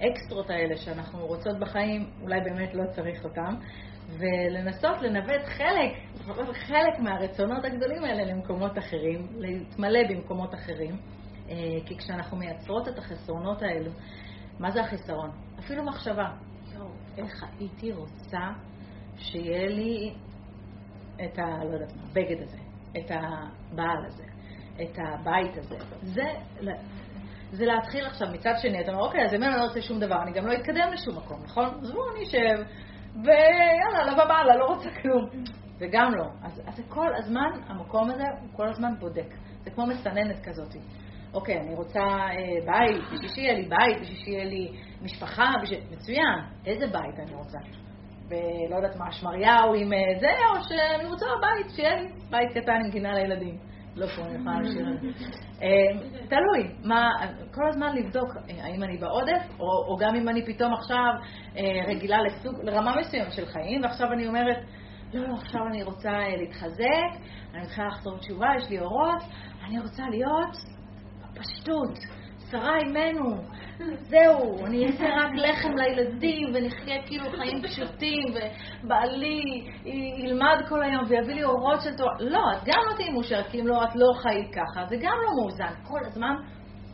האקסטרות האלה שאנחנו רוצות בחיים, אולי באמת לא צריך אותם, ולנסות לנווט חלק, לפחות חלק מהרצונות הגדולים האלה למקומות אחרים, להתמלא במקומות אחרים. Uh, כי כשאנחנו מייצרות את החסרונות האלו, מה זה החיסרון? אפילו מחשבה. איך הייתי רוצה שיהיה לי את ה... לא יודעת מה, הבגד הזה, את הבעל הזה, את הבית הזה. זה זה להתחיל עכשיו מצד שני, אתה אומר, אוקיי, אז אם אני לא רוצה שום דבר, אני גם לא אתקדם לשום מקום, נכון? אז בואו אני אשב, ויאללה, לבא בעלה, לא רוצה כלום. וגם לא. אז, אז כל הזמן, המקום הזה, הוא כל הזמן בודק. זה כמו מסננת כזאת. אוקיי, אני רוצה אה, בית, בשביל שיהיה לי בית, בשביל שיהיה לי משפחה, בשביל... מצוין. איזה בית אני רוצה? ולא יודעת מה, שמריהו עם אה, זה, או שאני רוצה בית, שיהיה לי בית קטן עם גינה לילדים. לא את זה. אה, תלוי, כל הזמן לבדוק אה, האם אני בעודף, או, גם אם אני פתאום עכשיו אה, רגילה לרמה מסוימת של חיים, ועכשיו אני אומרת, לא, לא, עכשיו אני רוצה להתחזק, אני מתחילה לחזור תשובה, יש לי אורות, אני רוצה להיות פשטות, שרה אימנו, זהו, אני אעשה רק לחם לילדים ונחיה כאילו חיים פשוטים ובעלי ילמד כל היום ויביא לי אורות של תורה. לא, את גם לא תהיי מאושרת, כי אם לא, את לא חיית ככה, זה גם לא מאוזן. כל הזמן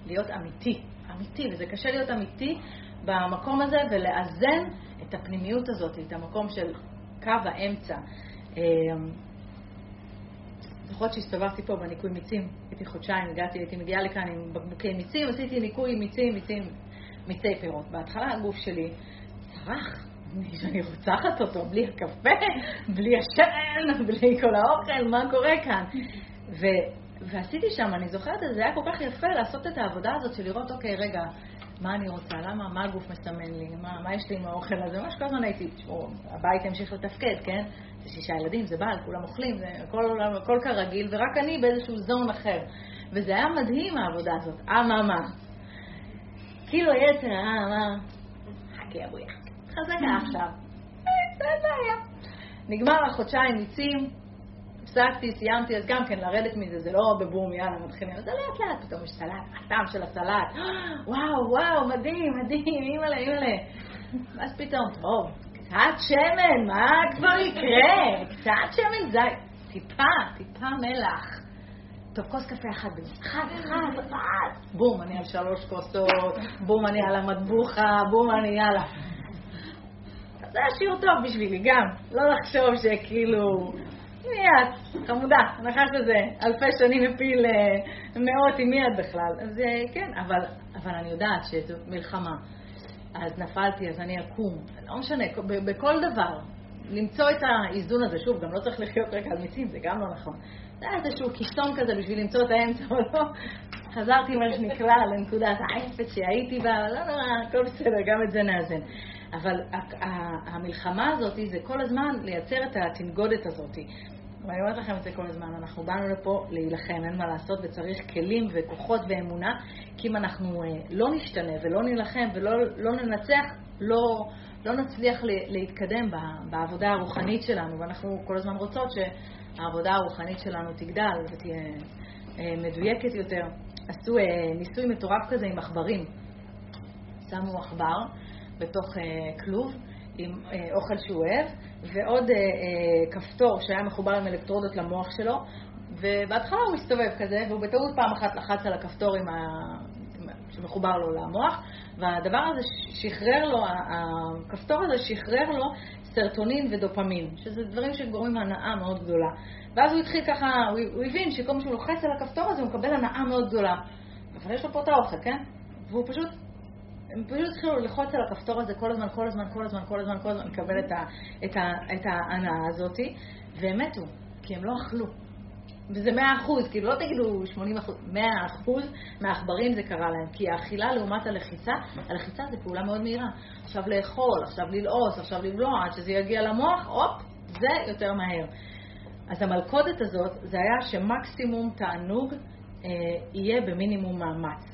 להיות אמיתי, אמיתי, וזה קשה להיות אמיתי במקום הזה ולאזן את הפנימיות הזאת, את המקום של קו האמצע. זוכרות שהסתובבתי פה בניקוי מיצים, הייתי חודשיים, הגעתי, הייתי מגיעה לכאן עם בקבוקי מיצים, עשיתי ניקוי מיצים, מיצים, מיצי פירות. בהתחלה הגוף שלי צרח, אני רוצחת אותו, בלי הקפה, בלי השן, בלי כל האוכל, מה קורה כאן? ו, ועשיתי שם, אני זוכרת זה היה כל כך יפה לעשות את העבודה הזאת של לראות, אוקיי, רגע, מה אני רוצה, למה, מה הגוף מסמן לי, מה, מה יש לי עם האוכל הזה, ממש כל הזמן הייתי, תשמעו, הבית ימשיך לתפקד, כן? זה שישה ילדים, זה בעל, כולם אוכלים, זה הכל, הכל כרגיל, ורק אני באיזשהו זון אחר. וזה היה מדהים העבודה הזאת, אממה. כאילו היצר, אה, מה? חכי אבויה, חזקה עכשיו. זה בעיה. נגמר החודשיים ניצים, הפסקתי, סיימתי, אז גם כן לרדת מזה, זה לא בבום, יאללה, מתחילים, זה לאט לאט, פתאום יש סלט, הטעם של הסלט, וואו, וואו, מדהים, מדהים, אימא'לה, אימא'לה. ואז פתאום, טוב, קצת שמן, מה כבר יקרה? קצת שמן זית, טיפה, טיפה מלח. טוב, כוס קפה אחד, אחד, אחד, אחד. בום, אני על שלוש כוסות, בום, אני על המטבוחה, בום, אני יאללה. זה היה שיעור טוב בשבילי, גם. לא לחשוב שכאילו, מי את? חמודה, נחש לזה, אלפי שנים מפיל אה, מאות עם מי את בכלל. אז אה, כן, אבל, אבל אני יודעת שזו מלחמה. אז נפלתי, אז אני אקום. לא משנה, בכל דבר. למצוא את האיזון הזה, שוב, גם לא צריך לחיות רק על מיצים, זה גם לא נכון. זה היה איזשהו קיסום כזה בשביל למצוא את האמצע או לא. חזרתי, מה שנקרא, לנקודת האפס שהייתי בה, לא נורא, הכל בסדר, גם את זה נאזן. אבל המלחמה הזאת זה כל הזמן לייצר את התנגודת הזאת. ואני אומרת לכם את זה כל הזמן, אנחנו באנו לפה להילחם, אין מה לעשות, וצריך כלים וכוחות ואמונה, כי אם אנחנו אה, לא נשתנה ולא נילחם ולא לא ננצח, לא, לא נצליח להתקדם בעבודה הרוחנית שלנו, ואנחנו כל הזמן רוצות שהעבודה הרוחנית שלנו תגדל ותהיה אה, מדויקת יותר. עשו אה, ניסוי מטורף כזה עם עכברים. שמו עכבר בתוך כלוב עם אוכל שהוא אוהב, ועוד אה, אה, כפתור שהיה מחובר עם אלקטרודות למוח שלו, ובהתחלה הוא מסתובב כזה, והוא בטעות פעם אחת לחץ על הכפתור עם ה... שמחובר לו למוח, והדבר הזה שחרר לו, הכפתור הזה שחרר לו סרטונין ודופמין, שזה דברים שגורמים הנאה מאוד גדולה. ואז הוא התחיל ככה, הוא, הוא הבין שכל פעם שהוא לוחץ על הכפתור הזה הוא מקבל הנאה מאוד גדולה. אבל יש לו פה את האוכל, כן? והוא פשוט הם פשוט התחילו ללחוץ על הכפתור הזה כל הזמן, כל הזמן, כל הזמן, כל הזמן, כל הזמן, לקבל את, ה, את, ה, את ההנאה הזאת, והם מתו, כי הם לא אכלו. וזה מאה אחוז, כאילו לא תגידו שמונים אחוז, מאה אחוז מהעכברים זה קרה להם, כי האכילה לעומת הלחיצה, הלחיצה זה פעולה מאוד מהירה. עכשיו לאכול, עכשיו ללעוס, עכשיו לבלוע, עד שזה יגיע למוח, הופ, זה יותר מהר. אז המלכודת הזאת, זה היה שמקסימום תענוג אה, יהיה במינימום מאמץ.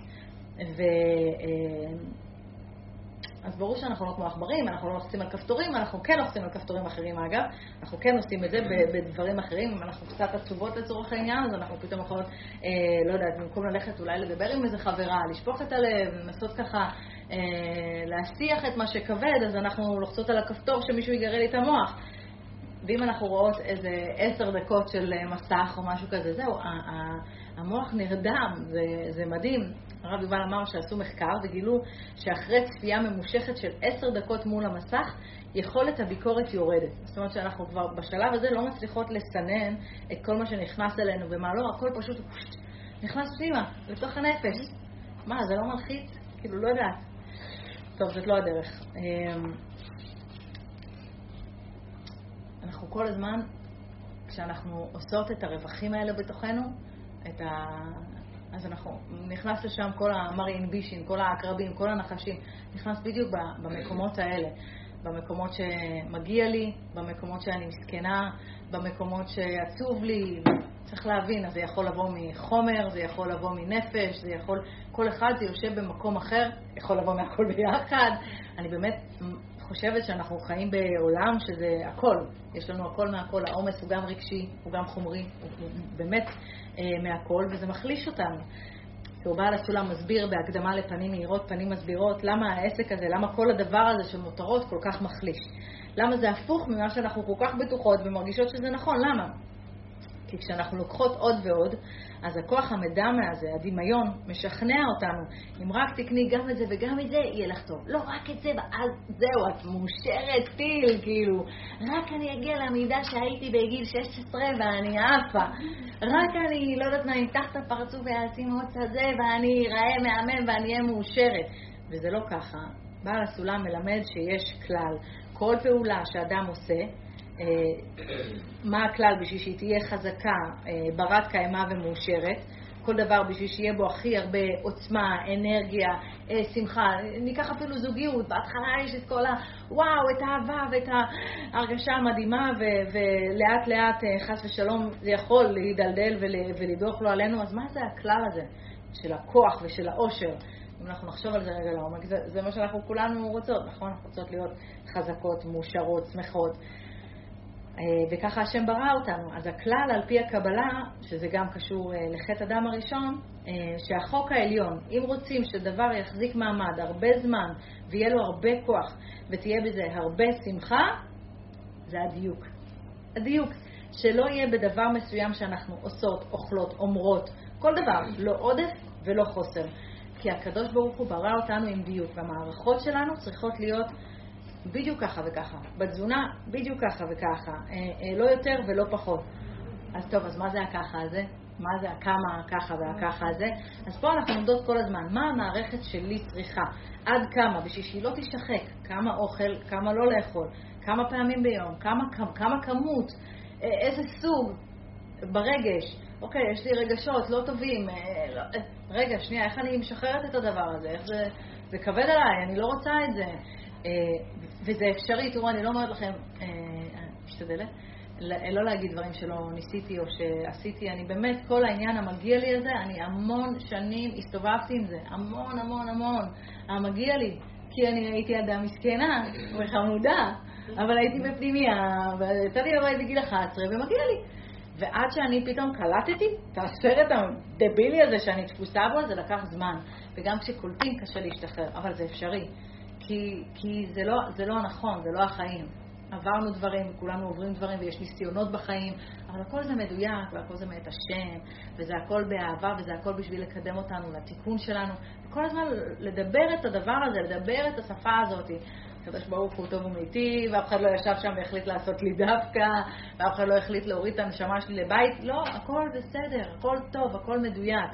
ו... אה, אז ברור שאנחנו לא כמו עכברים, אנחנו לא לוחצים על כפתורים, אנחנו כן לוחצים על כפתורים אחרים אגב, אנחנו כן עושים את זה בדברים אחרים, אם אנחנו קצת עצובות לצורך העניין, אז אנחנו פתאום יכולות, אה, לא יודעת, במקום ללכת אולי לדבר עם איזה חברה, לשפוך את הלב, לנסות ככה אה, להסיח את מה שכבד, אז אנחנו לוחצות על הכפתור שמישהו יגרה לי את המוח. ואם אנחנו רואות איזה עשר דקות של אה, מסך או משהו כזה, זהו, המוח נרדם, זה, זה מדהים. הרב יובל אמר שעשו מחקר וגילו שאחרי צפייה ממושכת של עשר דקות מול המסך, יכולת הביקורת יורדת. זאת אומרת שאנחנו כבר בשלב הזה לא מצליחות לסנן את כל מה שנכנס אלינו ומה לא, הכל פשוט נכנס פנימה, לתוך הנפש. מה, זה לא מלחיץ? כאילו, לא יודעת. טוב, זאת לא הדרך. אמ, אנחנו כל הזמן, כשאנחנו עושות את הרווחים האלה בתוכנו, את ה... אז אנחנו, נכנס לשם כל המריין בישים, כל העקרבים, כל הנחשים, נכנס בדיוק במקומות האלה. במקומות שמגיע לי, במקומות שאני מסכנה, במקומות שעצוב לי. צריך להבין, אז זה יכול לבוא מחומר, זה יכול לבוא מנפש, זה יכול... כל אחד זה יושב במקום אחר, יכול לבוא מהכל ביחד. אני באמת חושבת שאנחנו חיים בעולם שזה הכל. יש לנו הכל מהכל. העומס הוא גם רגשי, הוא גם חומרי, הוא באמת אה, מהכל, וזה מחליש אותנו. שהוא בעל הסולם מסביר בהקדמה לפנים מהירות, פנים מסבירות, למה העסק הזה, למה כל הדבר הזה של מותרות כל כך מחליש. למה זה הפוך ממה שאנחנו כל כך בטוחות ומרגישות שזה נכון, למה? כי כשאנחנו לוקחות עוד ועוד, אז הכוח המדמה הזה, הדמיון, משכנע אותנו, אם רק תקני גם את זה וגם את זה, יהיה לך טוב. לא, רק את זה, ואז זהו, את מאושרת טיל, כאילו. רק אני אגיע למידה שהייתי בגיל 16 ואני עפה. רק אני, לא יודעת מה, אמתח את הפרצוף ואשים עוד שדה ואני אראה מהמם ואני אהיה מאושרת. וזה לא ככה. בעל הסולם מלמד שיש כלל. כל פעולה שאדם עושה, מה הכלל בשביל שהיא תהיה חזקה, אה, ברת קיימא ומאושרת. כל דבר בשביל שיהיה בו הכי הרבה עוצמה, אנרגיה, אה, שמחה. ניקח אפילו זוגיות, בהתחלה יש את כל ה... וואו, את האהבה ואת ההרגשה המדהימה, ו- ולאט לאט, חס ושלום, זה יכול להידלדל ול- ולדוח לו עלינו. אז מה זה הכלל הזה של הכוח ושל העושר? אם אנחנו נחשוב על זה רגע לעומק, זה, זה מה שאנחנו כולנו רוצות, נכון? אנחנו רוצות להיות חזקות, מאושרות, שמחות. אה, וככה השם ברא אותנו. אז הכלל על פי הקבלה, שזה גם קשור אה, לחטא אדם הראשון, אה, שהחוק העליון, אם רוצים שדבר יחזיק מעמד הרבה זמן ויהיה לו הרבה כוח ותהיה בזה הרבה שמחה, זה הדיוק. הדיוק. שלא יהיה בדבר מסוים שאנחנו עושות, אוכלות, אומרות, כל דבר, לא עודף ולא חוסר. כי הקדוש ברוך הוא ברא אותנו עם דיוק, והמערכות שלנו צריכות להיות בדיוק ככה וככה. בתזונה, בדיוק ככה וככה. אה, אה, לא יותר ולא פחות. אז טוב, אז מה זה הככה הזה? מה זה הכמה ככה והככה הזה? אז פה אנחנו עומדות כל הזמן. מה המערכת שלי צריכה? עד כמה? בשביל שהיא לא תשחק. כמה אוכל, כמה לא לאכול. כמה פעמים ביום, כמה, כמה כמות, אה, איזה סוג, ברגש. אוקיי, יש לי רגשות לא טובים. לא, רגע, שנייה, איך אני משחררת את הדבר הזה? איך זה, זה כבד עליי, אני לא רוצה את זה. וזה אפשרי, תראו, אני לא אומרת לכם, אה, משתדלת, לא להגיד דברים שלא ניסיתי או שעשיתי, אני באמת, כל העניין המגיע לי הזה, אני המון שנים הסתובבתי עם זה, המון המון המון, המגיע לי, כי אני הייתי אדם מסכנה וחמודה, אבל הייתי בפנימייה, ויצא לי לבית בגיל 11 ומגיע לי. ועד שאני פתאום קלטתי את הסרט הדבילי הזה שאני תפוסה בו, זה לקח זמן. וגם כשקולטים קשה להשתחרר, אבל זה אפשרי. כי, כי זה, לא, זה לא נכון, זה לא החיים. עברנו דברים, כולנו עוברים דברים, ויש ניסיונות בחיים, אבל הכל זה מדויק, והכל זה מאת השם, וזה הכל באהבה, וזה הכל בשביל לקדם אותנו לתיקון שלנו. וכל הזמן לדבר את הדבר הזה, לדבר את השפה הזאת. הקדוש ברוך הוא טוב ומיטיב, ואף אחד לא ישב שם והחליט לעשות לי דווקא, ואף אחד לא החליט להוריד את הנשמה שלי לבית. לא, הכל בסדר, הכל טוב, הכל מדויק.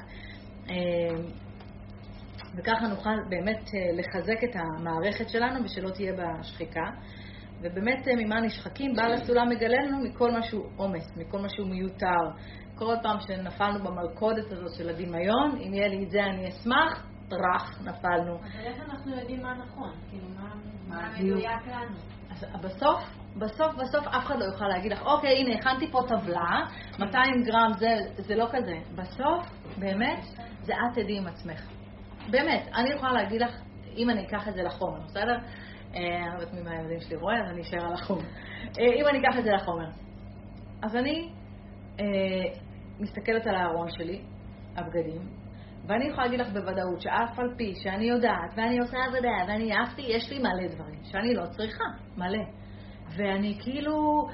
אה, וככה נוכל באמת אה, לחזק את המערכת שלנו ושלא תהיה בה שחיקה. ובאמת אה, ממה נשחקים, בעל הסולם מגלה לנו מכל משהו עומס, מכל משהו מיותר. כל פעם שנפלנו במלכודת הזאת של הדמיון, אם יהיה לי את זה אני אשמח, טראח, נפלנו. אבל איך אנחנו יודעים מה נכון? כאילו, מה, מה מדויק לנו? אז בסוף, בסוף, בסוף אף אחד לא יוכל להגיד לך, אוקיי, הנה, הכנתי פה טבלה, 200 גרם זה, זה לא כזה. בסוף, באמת, זה את תדעי עם עצמך. באמת, אני יכולה להגיד לך, אם אני אקח את זה לחומר, בסדר? אה, אני לא יודעת מי מהילדים שלי רואה, אז אני אשאר על החומר. אה, אם אני אקח את זה לחומר. אז אני אה, מסתכלת על הארון שלי, הבגדים, ואני יכולה להגיד לך בוודאות שאף על פי שאני יודעת, ואני עושה עבודה, ואני עפתי, יש לי מלא דברים שאני לא צריכה, מלא. ואני כאילו,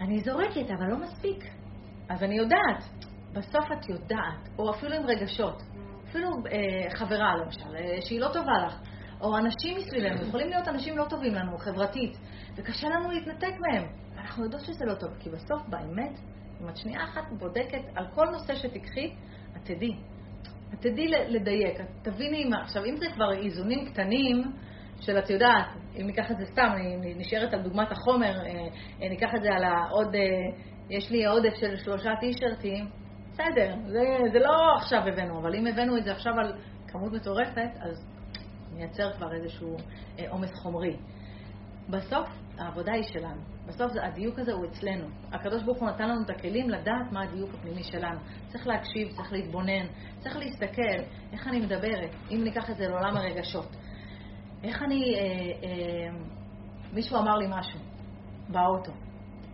אני זורקת, אבל לא מספיק. אז אני יודעת, בסוף את יודעת, או אפילו עם רגשות. אפילו אה, חברה למשל, אה, שהיא לא טובה לך, או אנשים מסביבנו, יכולים להיות אנשים לא טובים לנו, חברתית, וקשה לנו להתנתק מהם. אנחנו יודעות שזה לא טוב, כי בסוף, באמת, אם את שנייה אחת בודקת על כל נושא שתיקחי, את תדעי. את תדעי לדייק, את תביני מה. עכשיו, אם זה כבר איזונים קטנים, של את יודעת, אם ניקח את זה סתם, אני נשארת על דוגמת החומר, אה, אה, ניקח את זה על העוד, יש לי עודף של שלושה טישרטים, בסדר, זה, זה לא עכשיו הבאנו, אבל אם הבאנו את זה עכשיו על כמות מטורפת, אז נייצר כבר איזשהו עומס חומרי. בסוף העבודה היא שלנו. בסוף הדיוק הזה הוא אצלנו. הקדוש ברוך הוא נתן לנו את הכלים לדעת מה הדיוק הפנימי שלנו. צריך להקשיב, צריך להתבונן, צריך להסתכל איך אני מדברת, אם ניקח את זה לעולם הרגשות. איך אני... אה, אה, מישהו אמר לי משהו באוטו.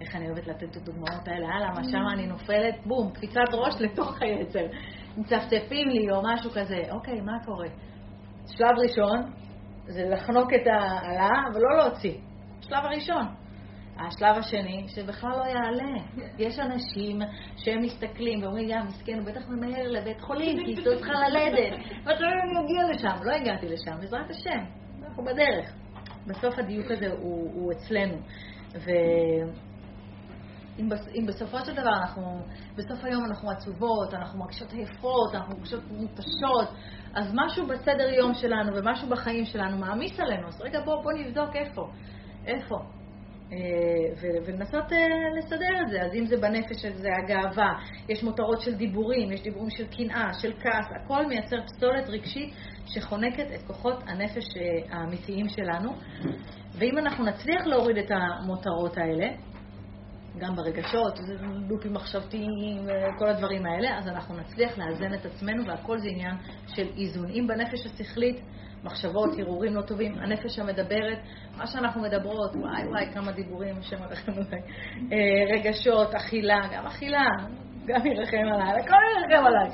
איך אני אוהבת לתת את הדוגמאות האלה, הלאה, מה שמה אני נופלת, בום, קפיצת ראש לתוך היצר. מצפצפים לי או משהו כזה. אוקיי, מה קורה? שלב ראשון זה לחנוק את העלה ולא להוציא. השלב הראשון. השלב השני, שבכלל לא יעלה. יש אנשים שהם מסתכלים ואומרים, יא, מסכן, הוא בטח ממהר לבית חולים, כי אשתו צריכה ללדת. ואתה לא מגיע לשם. לא הגעתי לשם, בעזרת השם. אנחנו בדרך. בסוף הדיוק הזה הוא, הוא אצלנו. ואם בסופו של דבר אנחנו, בסוף היום אנחנו עצובות, אנחנו מרגישות עייפות, אנחנו מרגישות מותשות, אז משהו בסדר יום שלנו ומשהו בחיים שלנו מעמיס עלינו. אז רגע, בואו בוא נבדוק איפה. איפה? אה, ולנסות אה, לסדר את זה. אז אם זה בנפש, זה הגאווה, יש מותרות של דיבורים, יש דיבורים של קנאה, של כעס, הכל מייצר פסולת רגשית שחונקת את כוחות הנפש אה, האמיתיים שלנו. ואם אנחנו נצליח להוריד את המותרות האלה, גם ברגשות, לופים מחשבתיים, כל הדברים האלה, אז אנחנו נצליח לאזן את עצמנו, והכל זה עניין של איזון. אם בנפש השכלית מחשבות, הרהורים לא טובים, הנפש המדברת, מה שאנחנו מדברות, וואי וואי, כמה דיבורים, השם עליכם אה, רגשות, אכילה, גם אכילה, גם ירחם עליי, הכל ירחם עליי.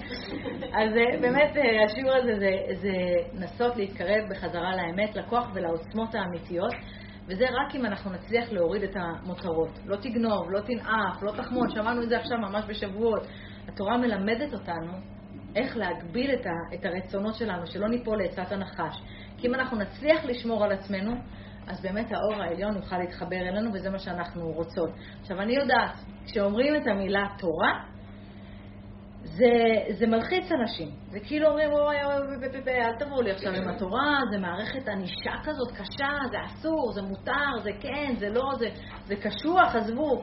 אז אה, באמת אה, השיעור הזה זה, זה לנסות להתקרב בחזרה לאמת, לכוח ולעוצמות האמיתיות. וזה רק אם אנחנו נצליח להוריד את המותרות. לא תגנוב, לא תנאף, לא תחמוד, שמענו את זה עכשיו ממש בשבועות. התורה מלמדת אותנו איך להגביל את, ה, את הרצונות שלנו, שלא ניפול לעצת הנחש. כי אם אנחנו נצליח לשמור על עצמנו, אז באמת האור העליון יוכל להתחבר אלינו, וזה מה שאנחנו רוצות. עכשיו, אני יודעת, כשאומרים את המילה תורה, זה, זה מלחיץ אנשים. זה כאילו אומרים, אוי, אוי, אוי, אל תבואו לי עכשיו עם התורה, זה מערכת ענישה כזאת קשה, זה אסור, זה מותר, זה כן, זה לא, זה, זה קשוח, עזבו.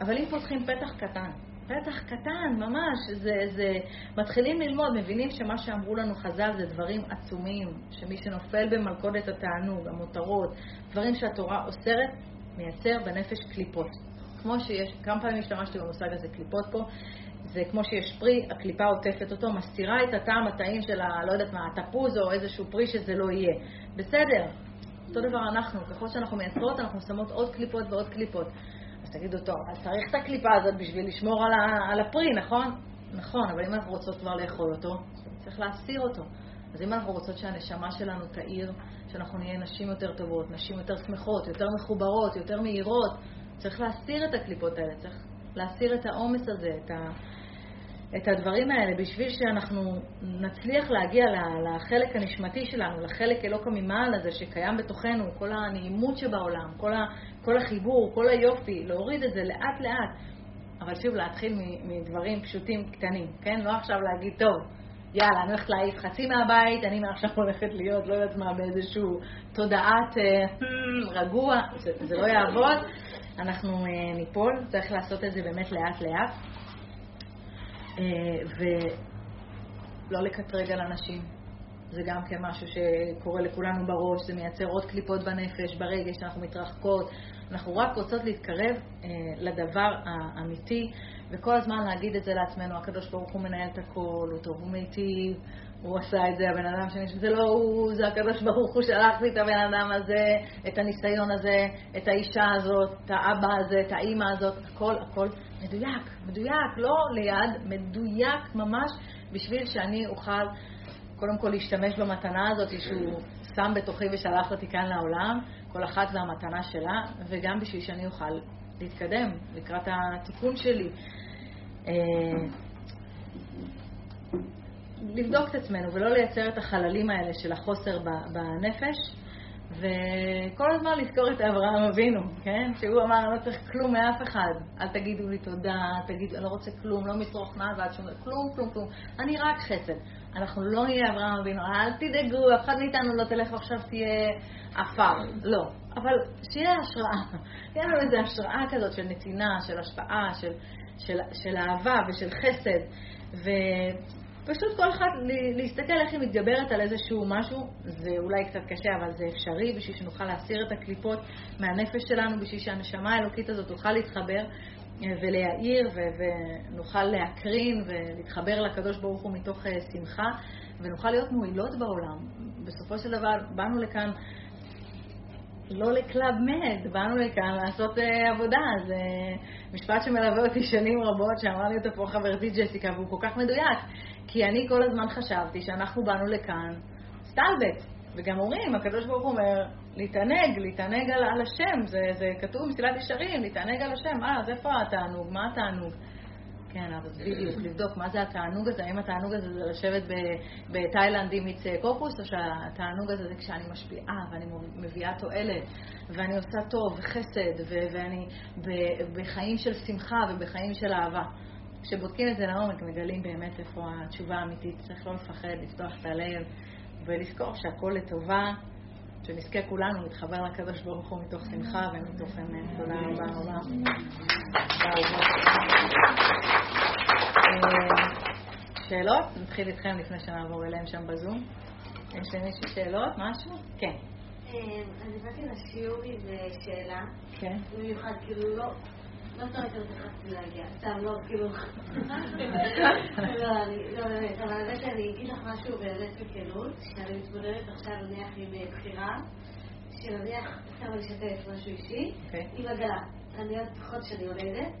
אבל אם פותחים פתח קטן, פתח קטן, ממש, זה, זה... מתחילים ללמוד, מבינים שמה שאמרו לנו חז"ל זה דברים עצומים, שמי שנופל במלכודת התענוג, המותרות, דברים שהתורה אוסרת, מייצר בנפש קליפות. כמו שיש, כמה פעמים השתמשתי במושג הזה, קליפות פה, זה כמו שיש פרי, הקליפה עוטפת אותו, מסתירה את הטעם הטעים של ה... לא יודעת מה, התפוז או איזשהו פרי שזה לא יהיה. בסדר, אותו דבר אנחנו, ככל שאנחנו מייצרות, אנחנו שמות עוד קליפות ועוד קליפות. אז תגידו, טוב, אז צריך את הקליפה הזאת בשביל לשמור על, ה, על הפרי, נכון? נכון, אבל אם אנחנו רוצות כבר לאכול אותו, צריך להסיר אותו. אז אם אנחנו רוצות שהנשמה שלנו תאיר, שאנחנו נהיה נשים יותר טובות, נשים יותר שמחות, יותר מחוברות, יותר מהירות, צריך להסיר את הקליפות האלה, צריך להסיר את העומס הזה, את, ה, את הדברים האלה, בשביל שאנחנו נצליח להגיע לחלק הנשמתי שלנו, לחלק אלוקא ממעל הזה שקיים בתוכנו, כל הנעימות שבעולם, כל, ה, כל החיבור, כל היופי, להוריד את זה לאט לאט. אבל שוב, להתחיל מדברים פשוטים, קטנים, כן? לא עכשיו להגיד, טוב, יאללה, אני הולכת להעיף חצי מהבית, אני מעכשיו הולכת להיות, לא יודעת מה, באיזשהו תודעת אה, רגוע, זה, זה לא יעבוד, אנחנו אה, ניפול, צריך לעשות את זה באמת לאט לאט. אה, ולא לקטרג על אנשים. זה גם כן משהו שקורה לכולנו בראש, זה מייצר עוד קליפות בנפש, ברגש, אנחנו מתרחקות. אנחנו רק רוצות להתקרב אה, לדבר האמיתי, וכל הזמן להגיד את זה לעצמנו, הקדוש ברוך הוא מנהל את הכל, הוא טוב, הוא מיטיב, הוא עשה את זה, הבן אדם שני, זה לא הוא, זה הקדוש ברוך הוא שלח לי את הבן אדם הזה, את הניסיון הזה, את האישה הזאת, את האבא הזה, את האימא הזאת, הכל, הכל מדויק, מדויק, לא ליד, מדויק ממש, בשביל שאני אוכל קודם כל להשתמש במתנה הזאת שהוא שם בתוכי ושלח אותי כאן לעולם, כל אחת והמתנה שלה, וגם בשביל שאני אוכל להתקדם לקראת התיקון שלי. לבדוק את עצמנו ולא לייצר את החללים האלה של החוסר בנפש, וכל הזמן לזכור את אברהם אבינו, כן? שהוא אמר, אני לא צריך כלום מאף אחד. אל תגידו לי תודה, תגיד, אני לא רוצה כלום, לא מצרוך נע ועד שום כלום, כלום, כלום. אני רק חסד. אנחנו לא נהיה אברהם אבינו, אל תדאגו, אף אחד מאיתנו לא תלך ועכשיו תהיה עפר. לא. אבל שיהיה השראה. תהיה לנו איזו השראה כזאת של נתינה, של השפעה, של, של, של אהבה ושל חסד. ו... פשוט כל אחד להסתכל איך היא מתגברת על איזשהו משהו, זה אולי קצת קשה, אבל זה אפשרי בשביל שנוכל להסיר את הקליפות מהנפש שלנו, בשביל שהנשמה האלוקית הזאת תוכל להתחבר אה, ולהאיר ונוכל להקרין ולהתחבר לקדוש ברוך הוא מתוך אה, שמחה ונוכל להיות מועילות בעולם. בסופו של דבר באנו לכאן לא לקלאב מד, באנו לכאן לעשות uh, עבודה. זה משפט שמלווה אותי שנים רבות, שאמרה לי אותו פה חברתי ג'סיקה, והוא כל כך מדויק. כי אני כל הזמן חשבתי שאנחנו באנו לכאן סטלבט. וגם אומרים, הקדוש ברוך הוא אומר, להתענג, להתענג על, על השם, זה, זה כתוב במסילת ישרים, להתענג על השם. אה, אז איפה התענוג? מה התענוג? כן, אבל בדיוק, לבדוק מה זה התענוג הזה, האם התענוג הזה זה לשבת בתאילנד עם מיץ קוקוס, או שהתענוג הזה זה כשאני משפיעה ואני מביאה תועלת, ואני עושה טוב וחסד, ואני בחיים של שמחה ובחיים של אהבה. כשבודקים את זה לעומק, מגלים באמת איפה התשובה האמיתית. צריך לא לפחד, לפתוח את הלב ולזכור שהכל לטובה, שנזכה כולנו להתחבר לקדוש ברוך הוא מתוך שמחה ומתוך אמת. תודה רבה רבה. אה, שאלות? נתחיל איתכם לפני שנעבור אליהם שם בזום. יש למישהו שאלות? משהו? כן. אה, אני באתי לשיעור עם שאלה. כן. במיוחד, כאילו לא... לא הייתי רוצה להגיע, סתם, לא, כאילו... לא, אני, לא באמת, אבל האמת שאני אגיד לך משהו באמת בכנות, שאני מתמודדת עכשיו נניח עם אה, בחירה, שנניח, סתם אני אשתף משהו אישי, אוקיי. עם עגלה. אני עוד חודש שאני יולדת.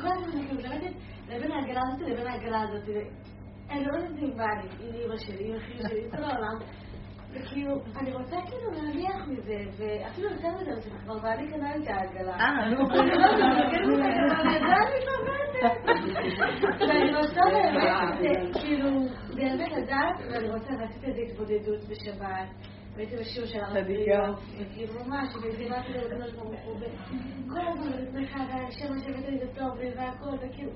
כל הזמן אני מתלבטת לבין העגלה הזאת לבין העגלה הזאת. אני לא יודעת אם בא לי, עם אמא שלי, עם אחים שלי, עם כל העולם. וכאילו, אני רוצה כאילו להניח מזה, ואפילו יותר מזה, זה כבר בעלי קנה את העגלה. אה, נו. אני לא. ואני רוצה באמת, כאילו, באמת לדעת, ואני רוצה לעשות איזו התבודדות בשבת. והייתי בשיעור של הרב בריאו, וכאילו ממש, ודיברתי לקדוש ברוך הוא, וכל הזמן שמחה, והשם השם לי זה טוב, והכל, וכאילו...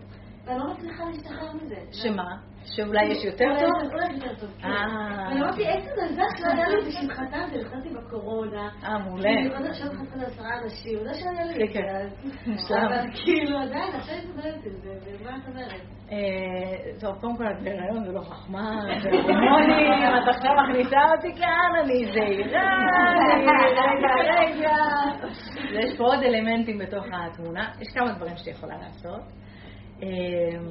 ואני לא מצליחה להשתחרר מזה. שמה? שאולי יש יותר טוב? אולי יותר טוב, כן. ואני אמרתי, איזה מזל שלא היה לי בשמחתם, נכנסתי בקורונה. אה, מעולה. אני עוד עכשיו חסר לעשרה אנשים, לא שהיה לי כן, כן. אבל כאילו, עדיין, עכשיו אני מתמודדת עם זה, ומה את אומרת? אה, טוב, קודם כל את בהיריון זה לא חכמה, זה הורמונים, את עכשיו מכניסה אותי כאן, אני זהירה, רגע, רגע. יש פה עוד אלמנטים בתוך התמונה. יש כמה דברים שאת יכולה לעשות. אמ,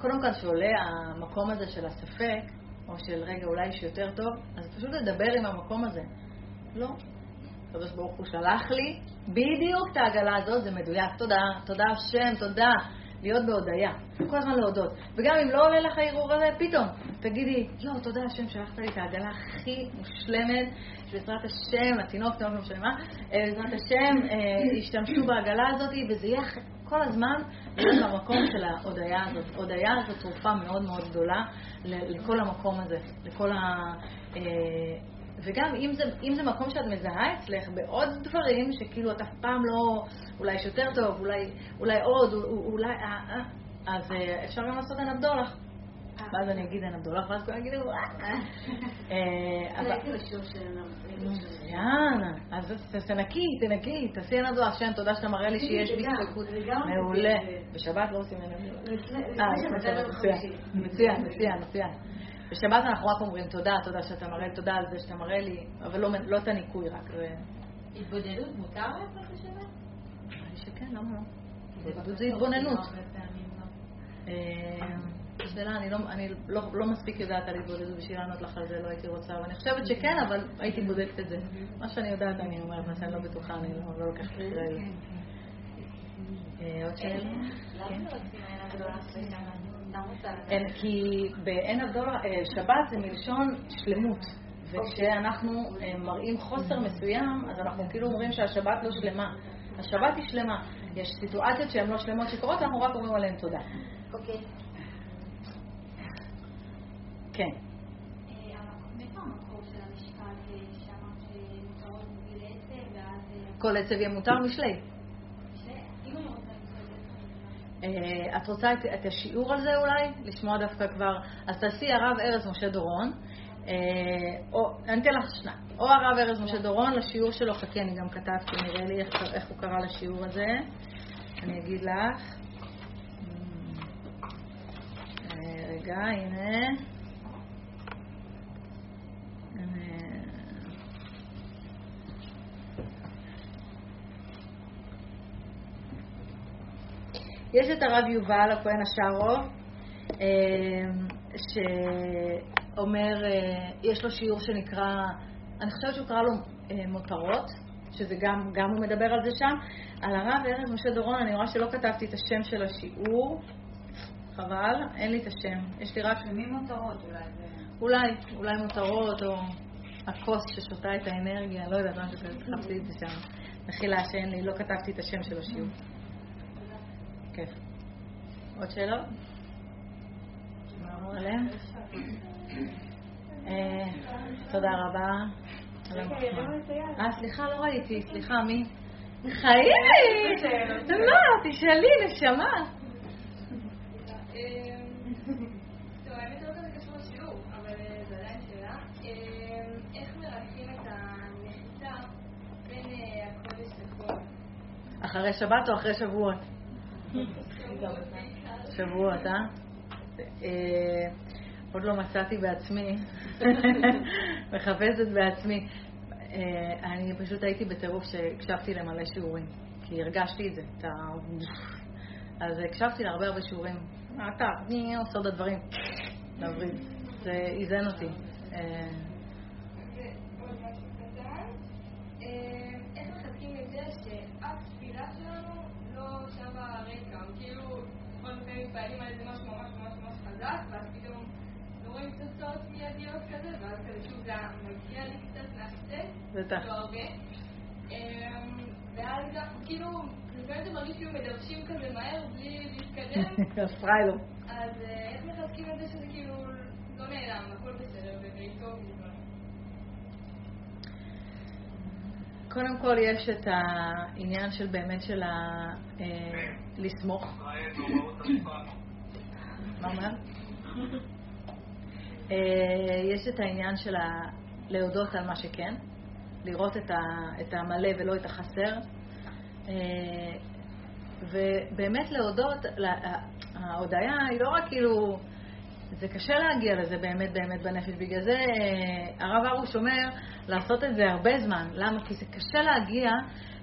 קודם כל, כשעולה המקום הזה של הספק, או של רגע, אולי יש יותר טוב, אז פשוט לדבר עם המקום הזה. לא. הקדוש ברוך הוא שלח לי בדיוק את העגלה הזאת, זה מדויק. תודה, תודה השם, תודה. להיות בהודיה, כל הזמן להודות. וגם אם לא עולה לך הערעור הזה, פתאום תגידי, יואו, תודה השם, שלחת לי את העגלה הכי מושלמת, שבעזרת השם, התינוק, תינוק לא משנה מה, אה, בעזרת השם, אה, ישתמשו בעגלה הזאת, וזה יהיה כל הזמן להיות במקום של ההודיה הזאת. הודיה זו תרופה מאוד מאוד גדולה לכל המקום הזה, לכל ה... אה, וגם אם זה, אם זה מקום שאת מזהה אצלך בעוד דברים, שכאילו את אף פעם לא, אולי יש יותר טוב, אולי, אולי עוד, אולי, אה, אה, אז אפשר גם לעשות עין הבדולח. ואז אני אגיד הבדולח, ואז כולם יגידו, הייתי לשיעור של מצוין, אז תנקי, תנקי, תעשי עין הבדולח. שם, תודה שאתה מראה לי שיש בי ספקות. מעולה. בשבת לא עושים עין הבדולח. מצוין, מצוין, מצוין. בשבת אנחנו רק אומרים תודה, תודה שאתה מראה, תודה על זה שאתה מראה לי, אבל לא את הניקוי רק. התבודדות מותר לך בשבת? נראה לי שכן, למה לא? התבודדות זה התבוננות. שאלה, אני, לא, אני לא, לא מספיק יודעת על התבודדות בשביל לענות לך על זה, לא הייתי רוצה, ואני חושבת שכן, אבל הייתי בודקת את זה. מה שאני יודעת אני אומרת, מה שאני לא בטוחה, אני לא, לא לוקחת את זה. עוד שאלה? כן. כי בעין הבדולר, שבת זה מלשון שלמות. וכשאנחנו מראים חוסר מסוים, אז אנחנו כאילו אומרים שהשבת לא שלמה. השבת היא שלמה. יש סיטואציות שהן לא שלמות שקורות, אנחנו רק אומרים עליהן תודה. אוקיי. כן. כל עצב יהיה מותר משלי. אה, את רוצה את השיעור על זה אולי? לשמוע דווקא כבר. אז תעשי הרב ארז משה דורון, אה, אני אתן לך שנה. או הרב ארז משה דורון, לשיעור שלו, חכי, אני גם כתבתי, נראה לי איך הוא קרא לשיעור הזה. אני אגיד לך. אה, רגע, הנה. יש את הרב יובל הכהן השארוב, אה, שאומר, אה, יש לו שיעור שנקרא, אני חושבת שהוא קרא לו אה, מותרות, שזה גם, גם הוא מדבר על זה שם. על הרב ארז משה דורון, אני רואה שלא כתבתי את השם של השיעור, חבל, אין לי את השם. יש לי רק... שמי מותרות אולי? אולי, אולי מותרות, או הכוס ששותה את האנרגיה, לא יודעת, משהו כזה, חפשתי את זה שם. מחילה שאין לי, לא כתבתי את השם של השיעור. כיף. עוד שאלות? אה, תודה רבה. אה, סליחה, לא ראיתי. סליחה, מי? חיי! לא, תשאלי, נשמה. אחרי שבת או אחרי שבועות? שבועות, אה? אה? עוד לא מצאתי בעצמי, מחפשת בעצמי. אה, אני פשוט הייתי בטירוף שהקשבתי למלא שיעורים, כי הרגשתי את זה. את ה... אז הקשבתי להרבה הרבה שיעורים. אתה, אני עושה עוד הדברים. זה איזן אותי. מתפעלים על איזה משהו ממש ממש ממש חזק, ואז פתאום לא רואים תוצאות מיידיות כזה, ואז כזה שוב זה מגיע לי קצת מהקצה. לא הרבה. אמ, ואז כאילו, לפעמים זה מרגיש כאילו מדרשים כזה מהר בלי להתקדם. אז אה, איך מחזקים את זה שזה כאילו לא נעלם, הכל בסדר, ובעיתו קודם כל יש את העניין של באמת של ה... אה, לסמוך. אה, יש את העניין של להודות על מה שכן, לראות את המלא ולא את החסר, אה, ובאמת להודות, ההודיה היא לא רק כאילו, זה קשה להגיע לזה באמת באמת בנפש, בגלל זה הרב ארוש אומר לעשות את זה הרבה זמן. למה? כי זה קשה להגיע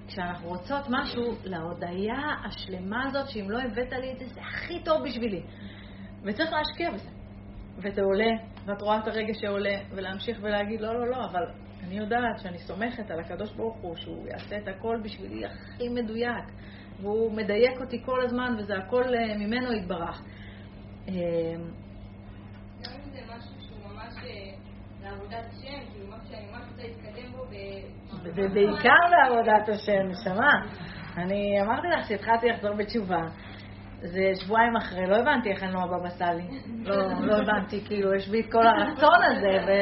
כשאנחנו רוצות משהו להודיה השלמה הזאת, שאם לא הבאת לי את זה, זה הכי טוב בשבילי. וצריך להשקיע בזה. וזה עולה, ואת רואה את הרגע שעולה, ולהמשיך ולהגיד, לא, לא, לא, אבל אני יודעת שאני סומכת על הקדוש ברוך הוא, שהוא יעשה את הכל בשבילי הכי מדויק, והוא מדייק אותי כל הזמן, וזה הכל אה, ממנו יתברך. אה, גם אם זה משהו שהוא ממש אה, לעבודת השם, כאילו משהו שאני ממש רוצה להתקדם בו ובעיקר בעבודת השם, נשמה. אני אמרתי לך שהתחלתי לחזור בתשובה. זה שבועיים אחרי, לא הבנתי איך אני לא הבבא סאלי. לא, הבנתי, כאילו, יש בי את כל הרצון הזה,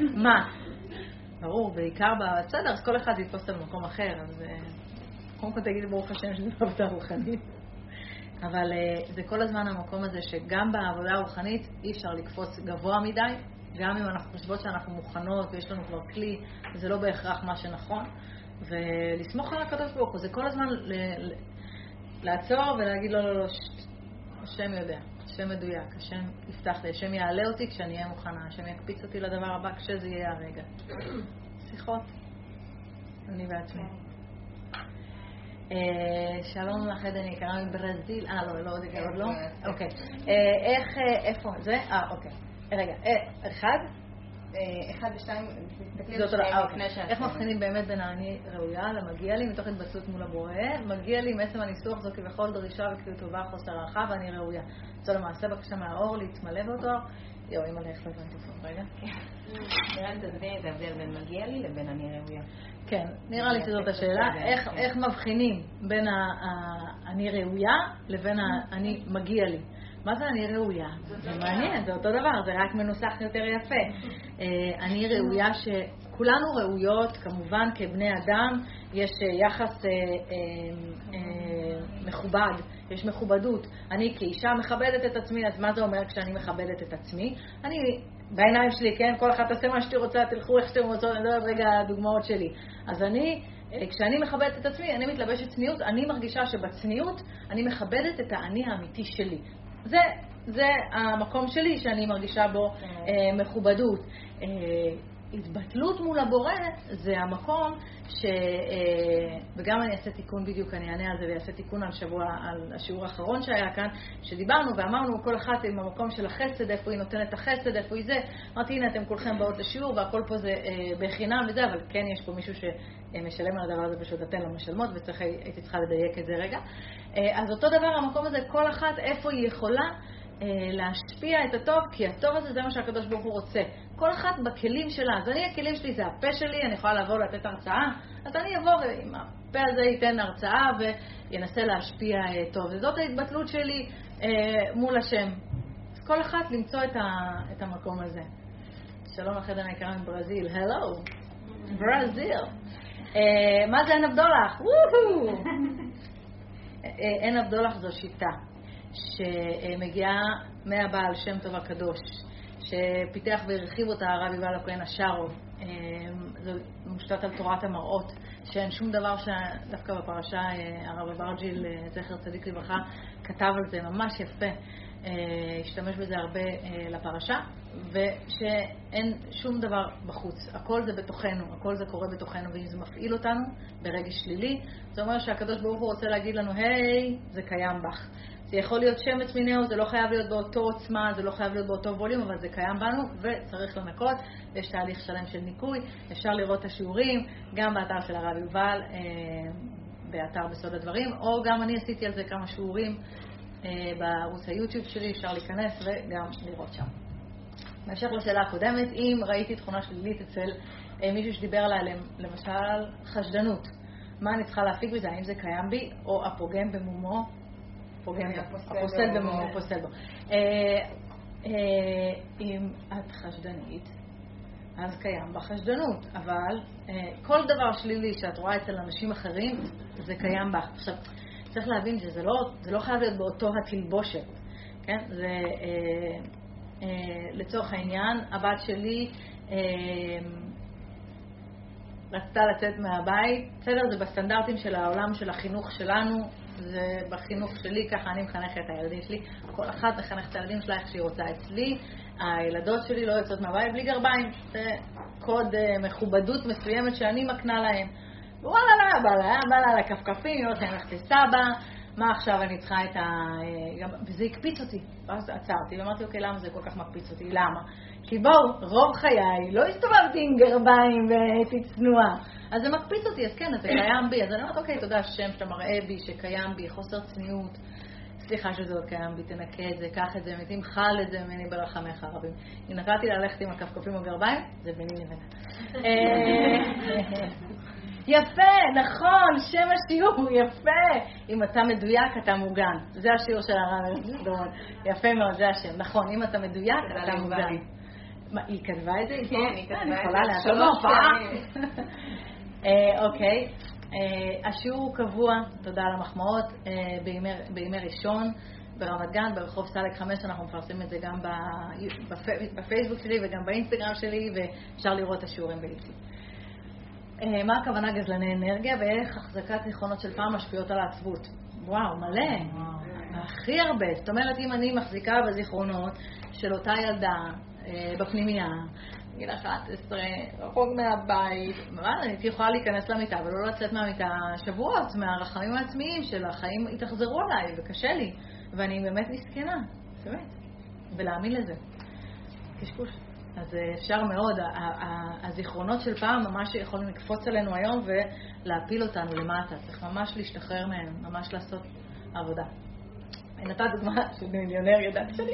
ומה? ברור, בעיקר, בסדר, אז כל אחד יתפוס על מקום אחר, אז אה, קודם כל תגידי ברוך השם שזה לא עבודה רוחנית. אבל אה, זה כל הזמן המקום הזה שגם בעבודה הרוחנית אי אפשר לקפוץ גבוה מדי, גם אם אנחנו חושבות שאנחנו מוכנות ויש לנו כבר כלי, זה לא בהכרח מה שנכון. ולסמוך על הקדוש ברוך הוא, זה כל הזמן ל- ל- לעצור ולהגיד לא, לא, לא, ש- השם יודע, השם מדויק, השם יפתח לי, השם יעלה אותי כשאני אהיה מוכנה, השם יקפיץ אותי לדבר הבא כשזה יהיה הרגע. שיחות, אני בעצמי. אה, שלום לך, עדן יקרה מברזיל. אה, לא, לא, עוד לא? אוקיי. אה, איך, אה, איפה? זה? אה, אוקיי. רגע, אה, אחד? אה, אחד ושתיים, תסתכלי על שתיים לפני שאת... איך מבחינים באמת בין האני ראויה למגיע לי מתוך התבססות מול הבורא? מגיע לי מעצם הניסוח זו כביכול דרישה וכאילו טובה, חוסר הערכה ואני ראויה. זו למעשה בקשה מהאור להתמלא באותו אור. יואו, אימא, איך לא הבנתי פה, רגע. נראה לי תסבירי את ההבדל בין מגיע לי לבין אני ראויה. כן, נראה לי שזאת השאלה. איך מבחינים בין האני ראויה לבין האני מגיע לי? מה זה אני ראויה? זה מעניין, זה אותו דבר, זה רק מנוסח יותר יפה. אה, אני ראויה ש... כולנו ראויות, כמובן, כבני אדם, יש אה, יחס אה, אה, אה, מכובד, יש מכובדות. אני כאישה מכבדת את עצמי, אז מה זה אומר כשאני מכבדת את עצמי? אני, בעיניים שלי, כן, כל אחת תעשה מה שתהיי רוצה, תלכו איך שאתם רוצות, אני לא יודעת רגע הדוגמאות שלי. אז אני, כשאני מכבדת את עצמי, אני מתלבשת צניעות, אני מרגישה שבצניעות אני מכבדת את האני האמיתי שלי. זה, זה המקום שלי שאני מרגישה בו אה, מכובדות. אה, התבטלות מול הבורא זה המקום ש... אה, וגם אני אעשה תיקון בדיוק, אני אענה על זה ואעשה תיקון על שבוע, על השיעור האחרון שהיה כאן, שדיברנו ואמרנו כל אחת עם המקום של החסד, איפה היא נותנת החסד, איפה היא זה. אמרתי, הנה, אתם כולכם באות לשיעור והכל פה זה אה, בחינם וזה, אבל כן יש פה מישהו שמשלם על הדבר הזה פשוט אתן לו משלמות, והייתי צריכה לדייק את זה רגע. אה, אז אותו דבר, המקום הזה, כל אחת איפה היא יכולה. להשפיע את הטוב, כי הטוב הזה זה מה שהקדוש ברוך הוא רוצה. כל אחת בכלים שלה. אז אני, הכלים שלי זה הפה שלי, אני יכולה לבוא לתת הרצאה, אז אני אבוא ועם הפה הזה ייתן הרצאה וינסה להשפיע אה, טוב. וזאת ההתבטלות שלי אה, מול השם. כל אחת למצוא את, ה, את המקום הזה. שלום לחדר היקרה מברזיל, הלו, ברזיל. אה, מה זה עין הבדולח? וואו! עין הבדולח זו שיטה. שמגיעה מהבעל שם טוב הקדוש, שפיתח והרחיב אותה הרב יובל הכהן השארו. אמ, זה מושתת על תורת המראות, שאין שום דבר שדווקא בפרשה אה, הרב אברג'יל, אה, זכר צדיק לברכה, כתב על זה ממש יפה. אה, השתמש בזה הרבה לפרשה, ושאין שום דבר בחוץ. הכל זה בתוכנו, הכל זה קורה בתוכנו, ואם זה מפעיל אותנו ברגש שלילי, זה אומר שהקדוש ברוך הוא רוצה להגיד לנו, היי, זה קיים בך. זה יכול להיות שמץ מינהו, זה לא חייב להיות באותו עוצמה, זה לא חייב להיות באותו ווליום, אבל זה קיים בנו וצריך לנקות. יש תהליך שלם של ניקוי, אפשר לראות את השיעורים, גם באתר של הרב יובל, אה, באתר בסוד הדברים, או גם אני עשיתי על זה כמה שיעורים אה, בערוץ היוטיוב שלי, אפשר להיכנס וגם לראות שם. בהמשך לשאלה הקודמת, אם ראיתי תכונה שלילית אצל אה, מישהו שדיבר עליה, למשל חשדנות, מה אני צריכה להפיק בזה? האם זה קיים בי, או הפוגם במומו הפוסל במומו, פוסל בו. אה, אה, אם את חשדנית, אז קיים בה חשדנות, אבל אה, כל דבר שלילי שאת רואה אצל אנשים אחרים, זה קיים בה. עכשיו, צריך להבין שזה לא, זה לא חייב להיות באותו התלבושת, כן? זה, אה, אה, לצורך העניין, הבת שלי אה, רצתה לצאת מהבית, בסדר? זה בסטנדרטים של העולם של החינוך שלנו, זה בחינוך שלי, ככה אני מחנכת את הילדים שלי. כל אחת מחנכת את הילדים שלה איך שהיא רוצה. אצלי, הילדות שלי לא יוצאות מהבית בלי גרביים. זה קוד uh, מכובדות מסוימת שאני מקנה להם. וואלה, לא, בא לה, בא לה לכפכפים, היא אומרת להם, לך תסבא, מה עכשיו אני צריכה את ה... אה, וזה הקפיץ אותי. ואז עצרתי ואמרתי, אוקיי, למה זה כל כך מקפיץ אותי? למה? כי בואו, רוב חיי לא הסתובבתי עם גרביים והייתי. אז זה מקפיץ אותי, אז כן, אז זה קיים בי. אז אני אומרת, אוקיי, תודה השם שאתה מראה בי שקיים בי חוסר צניעות. סליחה שזה עוד קיים בי, תנקה את זה, קח את זה, תמחל את זה ממני ברחמך רבים. אם נתתי ללכת עם הכפכפים בגרביים, זה ביני לבינה. אה, יפה, נכון, שם השיעור, יפה. אם אתה מדויק, אתה מוגן. זה השיעור של הרב דורון. יפה מאוד, זה השם. נכון, אם אתה מדויק, אתה מוגן. היא כתבה את זה? כן, היא כתבה את זה. אני יכולה לעשות פעם. אה, אוקיי. אה, השיעור קבוע, תודה על המחמאות, אה, בימי ראשון ברמת גן, ברחוב סלק 5, אנחנו מפרסמים את זה גם בפייסבוק שלי וגם באינסטגרם שלי, ואפשר לראות את השיעורים ביוטיוב. מה הכוונה גזלני אנרגיה ואיך החזקת זיכרונות של פעם משפיעות על העצבות? וואו, מלא. הכי הרבה. זאת אומרת, אם אני מחזיקה בזיכרונות של אותה ילדה בפנימייה, גיל 11, רחוק מהבית, מה, אני הייתי יכולה להיכנס למיטה ולא לצאת מהמיטה שבועות, מהרחמים העצמיים של החיים התאכזרו עליי וקשה לי, ואני באמת מסכנה, באמת, ולהאמין לזה. קשקוש. אז אה, אפשר מאוד, הזיכרונות של פעם ממש יכולים לקפוץ עלינו היום ולהפיל אותנו למטה. צריך ממש להשתחרר מהם, ממש לעשות עבודה. נתת דוגמה של מיליונר, ידעתי שאני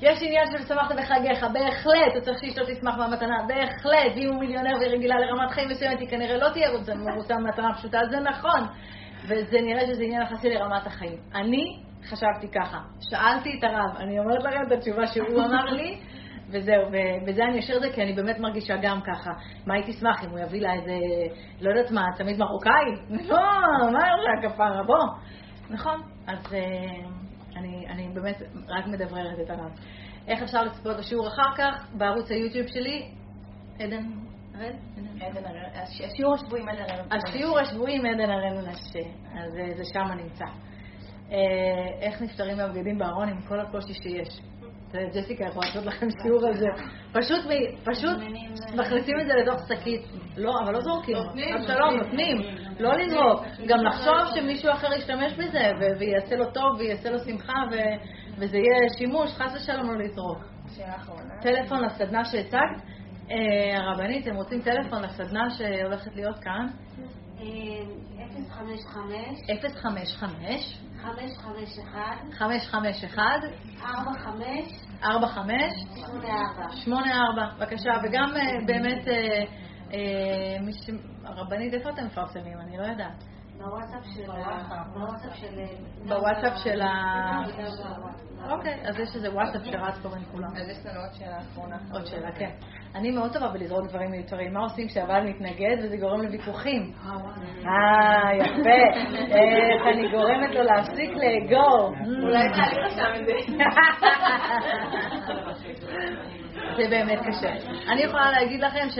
יש עניין של שמחת בחגיך, בהחלט, הוא צריך שאשתו תשמח במתנה, בהחלט, ואם הוא מיליונר ורגילה לרמת חיים מסוימת, היא כנראה לא תהיה מרוצה במתנה פשוטה, זה נכון, וזה נראה שזה עניין יחסי לרמת החיים. אני חשבתי ככה, שאלתי את הרב, אני אומרת לכם את התשובה שהוא אמר לי, וזהו, ובזה אני אשאיר את זה, כי אני באמת מרגישה גם ככה. מה הייתי אשמח אם הוא יביא לה איזה, לא יודעת מה, צמיד מרוקאי? לא, מה זה הכפרה, בוא. נכון, אז אה, אני, אני באמת רק מדבררת את עליו. איך אפשר לצפות בשיעור אחר כך? בערוץ היוטיוב שלי, עדן הראל? עדן הראל, השיעור השבועי עם עדן הראל. השיעור השבועי עדן הראל מנשה, אז אה, זה שם נמצא. אה, איך נפטרים מהבגדים בארון עם כל הקושי שיש. זה, ג'סיקה יכולה לעשות לכם שיעור על זה. פשוט, פשוט מכניסים את זה לתוך שקית. לא, אבל לא זורקים. חס שלום, נותנים. לא לזרוק. גם לחשוב שמישהו אחר ישתמש בזה, ויעשה לו טוב, ויעשה לו שמחה, וזה יהיה שימוש, חס ושלום לא לזרוק. טלפון לסדנה שהצגת. אה, הרבנית, אתם רוצים טלפון לסדנה שהולכת להיות כאן? אה, 055 055 551 551 45 45 84 84, בבקשה, וגם אה, באמת, אה, אה. הרבנית, איפה אתם מפרסמים? אני לא יודעת. בוואטסאפ של ה... בוואטסאפ של... בוואטסאפ של ה... אוקיי, אז יש איזה וואטסאפ שרץ פה בין כולם. אז יש לנו עוד שאלה אחרונה. עוד שאלה, כן. אני מאוד טובה בלזרוק דברים מיותרים. מה עושים כשהבעל מתנגד וזה גורם לוויכוחים? אה, יפה. איך אני גורמת לו להפסיק לאגור. אולי תעלי רשם את זה. זה באמת קשה. אני יכולה להגיד לכם ש...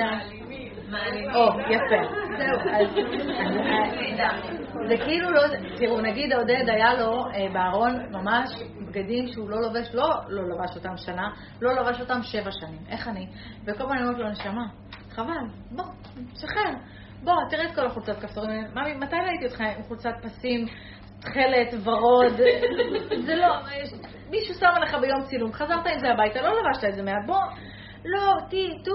או, יפה. זהו. זה כאילו לא... תראו, נגיד עודד היה לו אה, בארון ממש בגדים שהוא לא לובש, לא לא לבש אותם שנה, לא לבש אותם שבע שנים. איך אני? וכל פעם אני אומרת לו, נשמה, חבל, בוא, שחרר. בוא, תראה את כל החולצות כפתורים. ממי, מתי ראיתי אותך עם חולצת פסים, תכלת, ורוד? זה לא... מישהו שם עליך ביום צילום, חזרת עם זה הביתה, לא לבשת את זה מעט, בוא, לא, תהי, תו,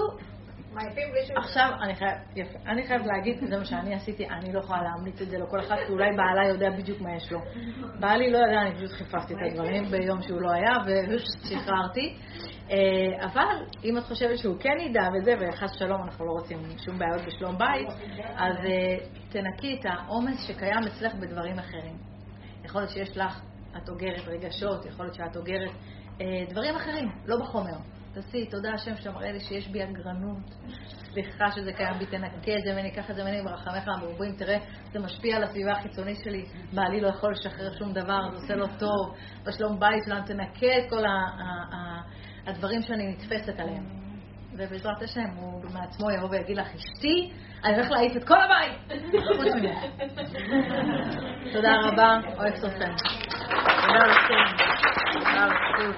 עכשיו, אני חייב, יפה, אני חייב להגיד, זה מה שאני עשיתי, אני לא יכולה להמליץ את זה לכל אחד, כי אולי בעלה יודע בדיוק מה יש לו. בעלי לא ידע, אני פשוט חיפשתי את הדברים ביום שהוא לא היה, ושחררתי. אה, אבל אם את חושבת שהוא כן ידע וזה, וחס שלום, אנחנו לא רוצים שום בעיות בשלום בית, אז אה, תנקי את העומס שקיים אצלך בדברים אחרים. יכול להיות שיש לך, את אוגרת רגשות, יכול להיות שאת אוגרת אה, דברים אחרים, לא בחומר. תעשי, תודה השם שאתה מראה לי שיש בי אגרנות. סליחה שזה קיים בי, תנקה את זה ממני, קח את זה ממני ברחמך המרובים, תראה, זה משפיע על הסביבה החיצונית שלי, בעלי לא יכול לשחרר שום דבר, זה עושה לו טוב, בשלום בית שלנו, תנקה את כל הדברים שאני נתפסת עליהם. ובעזרת השם, הוא מעצמו יבוא ויגיד לך, אשתי, אני הולך להעיף את כל הבית, ממך. תודה רבה. תודה לכם. תודה לכם.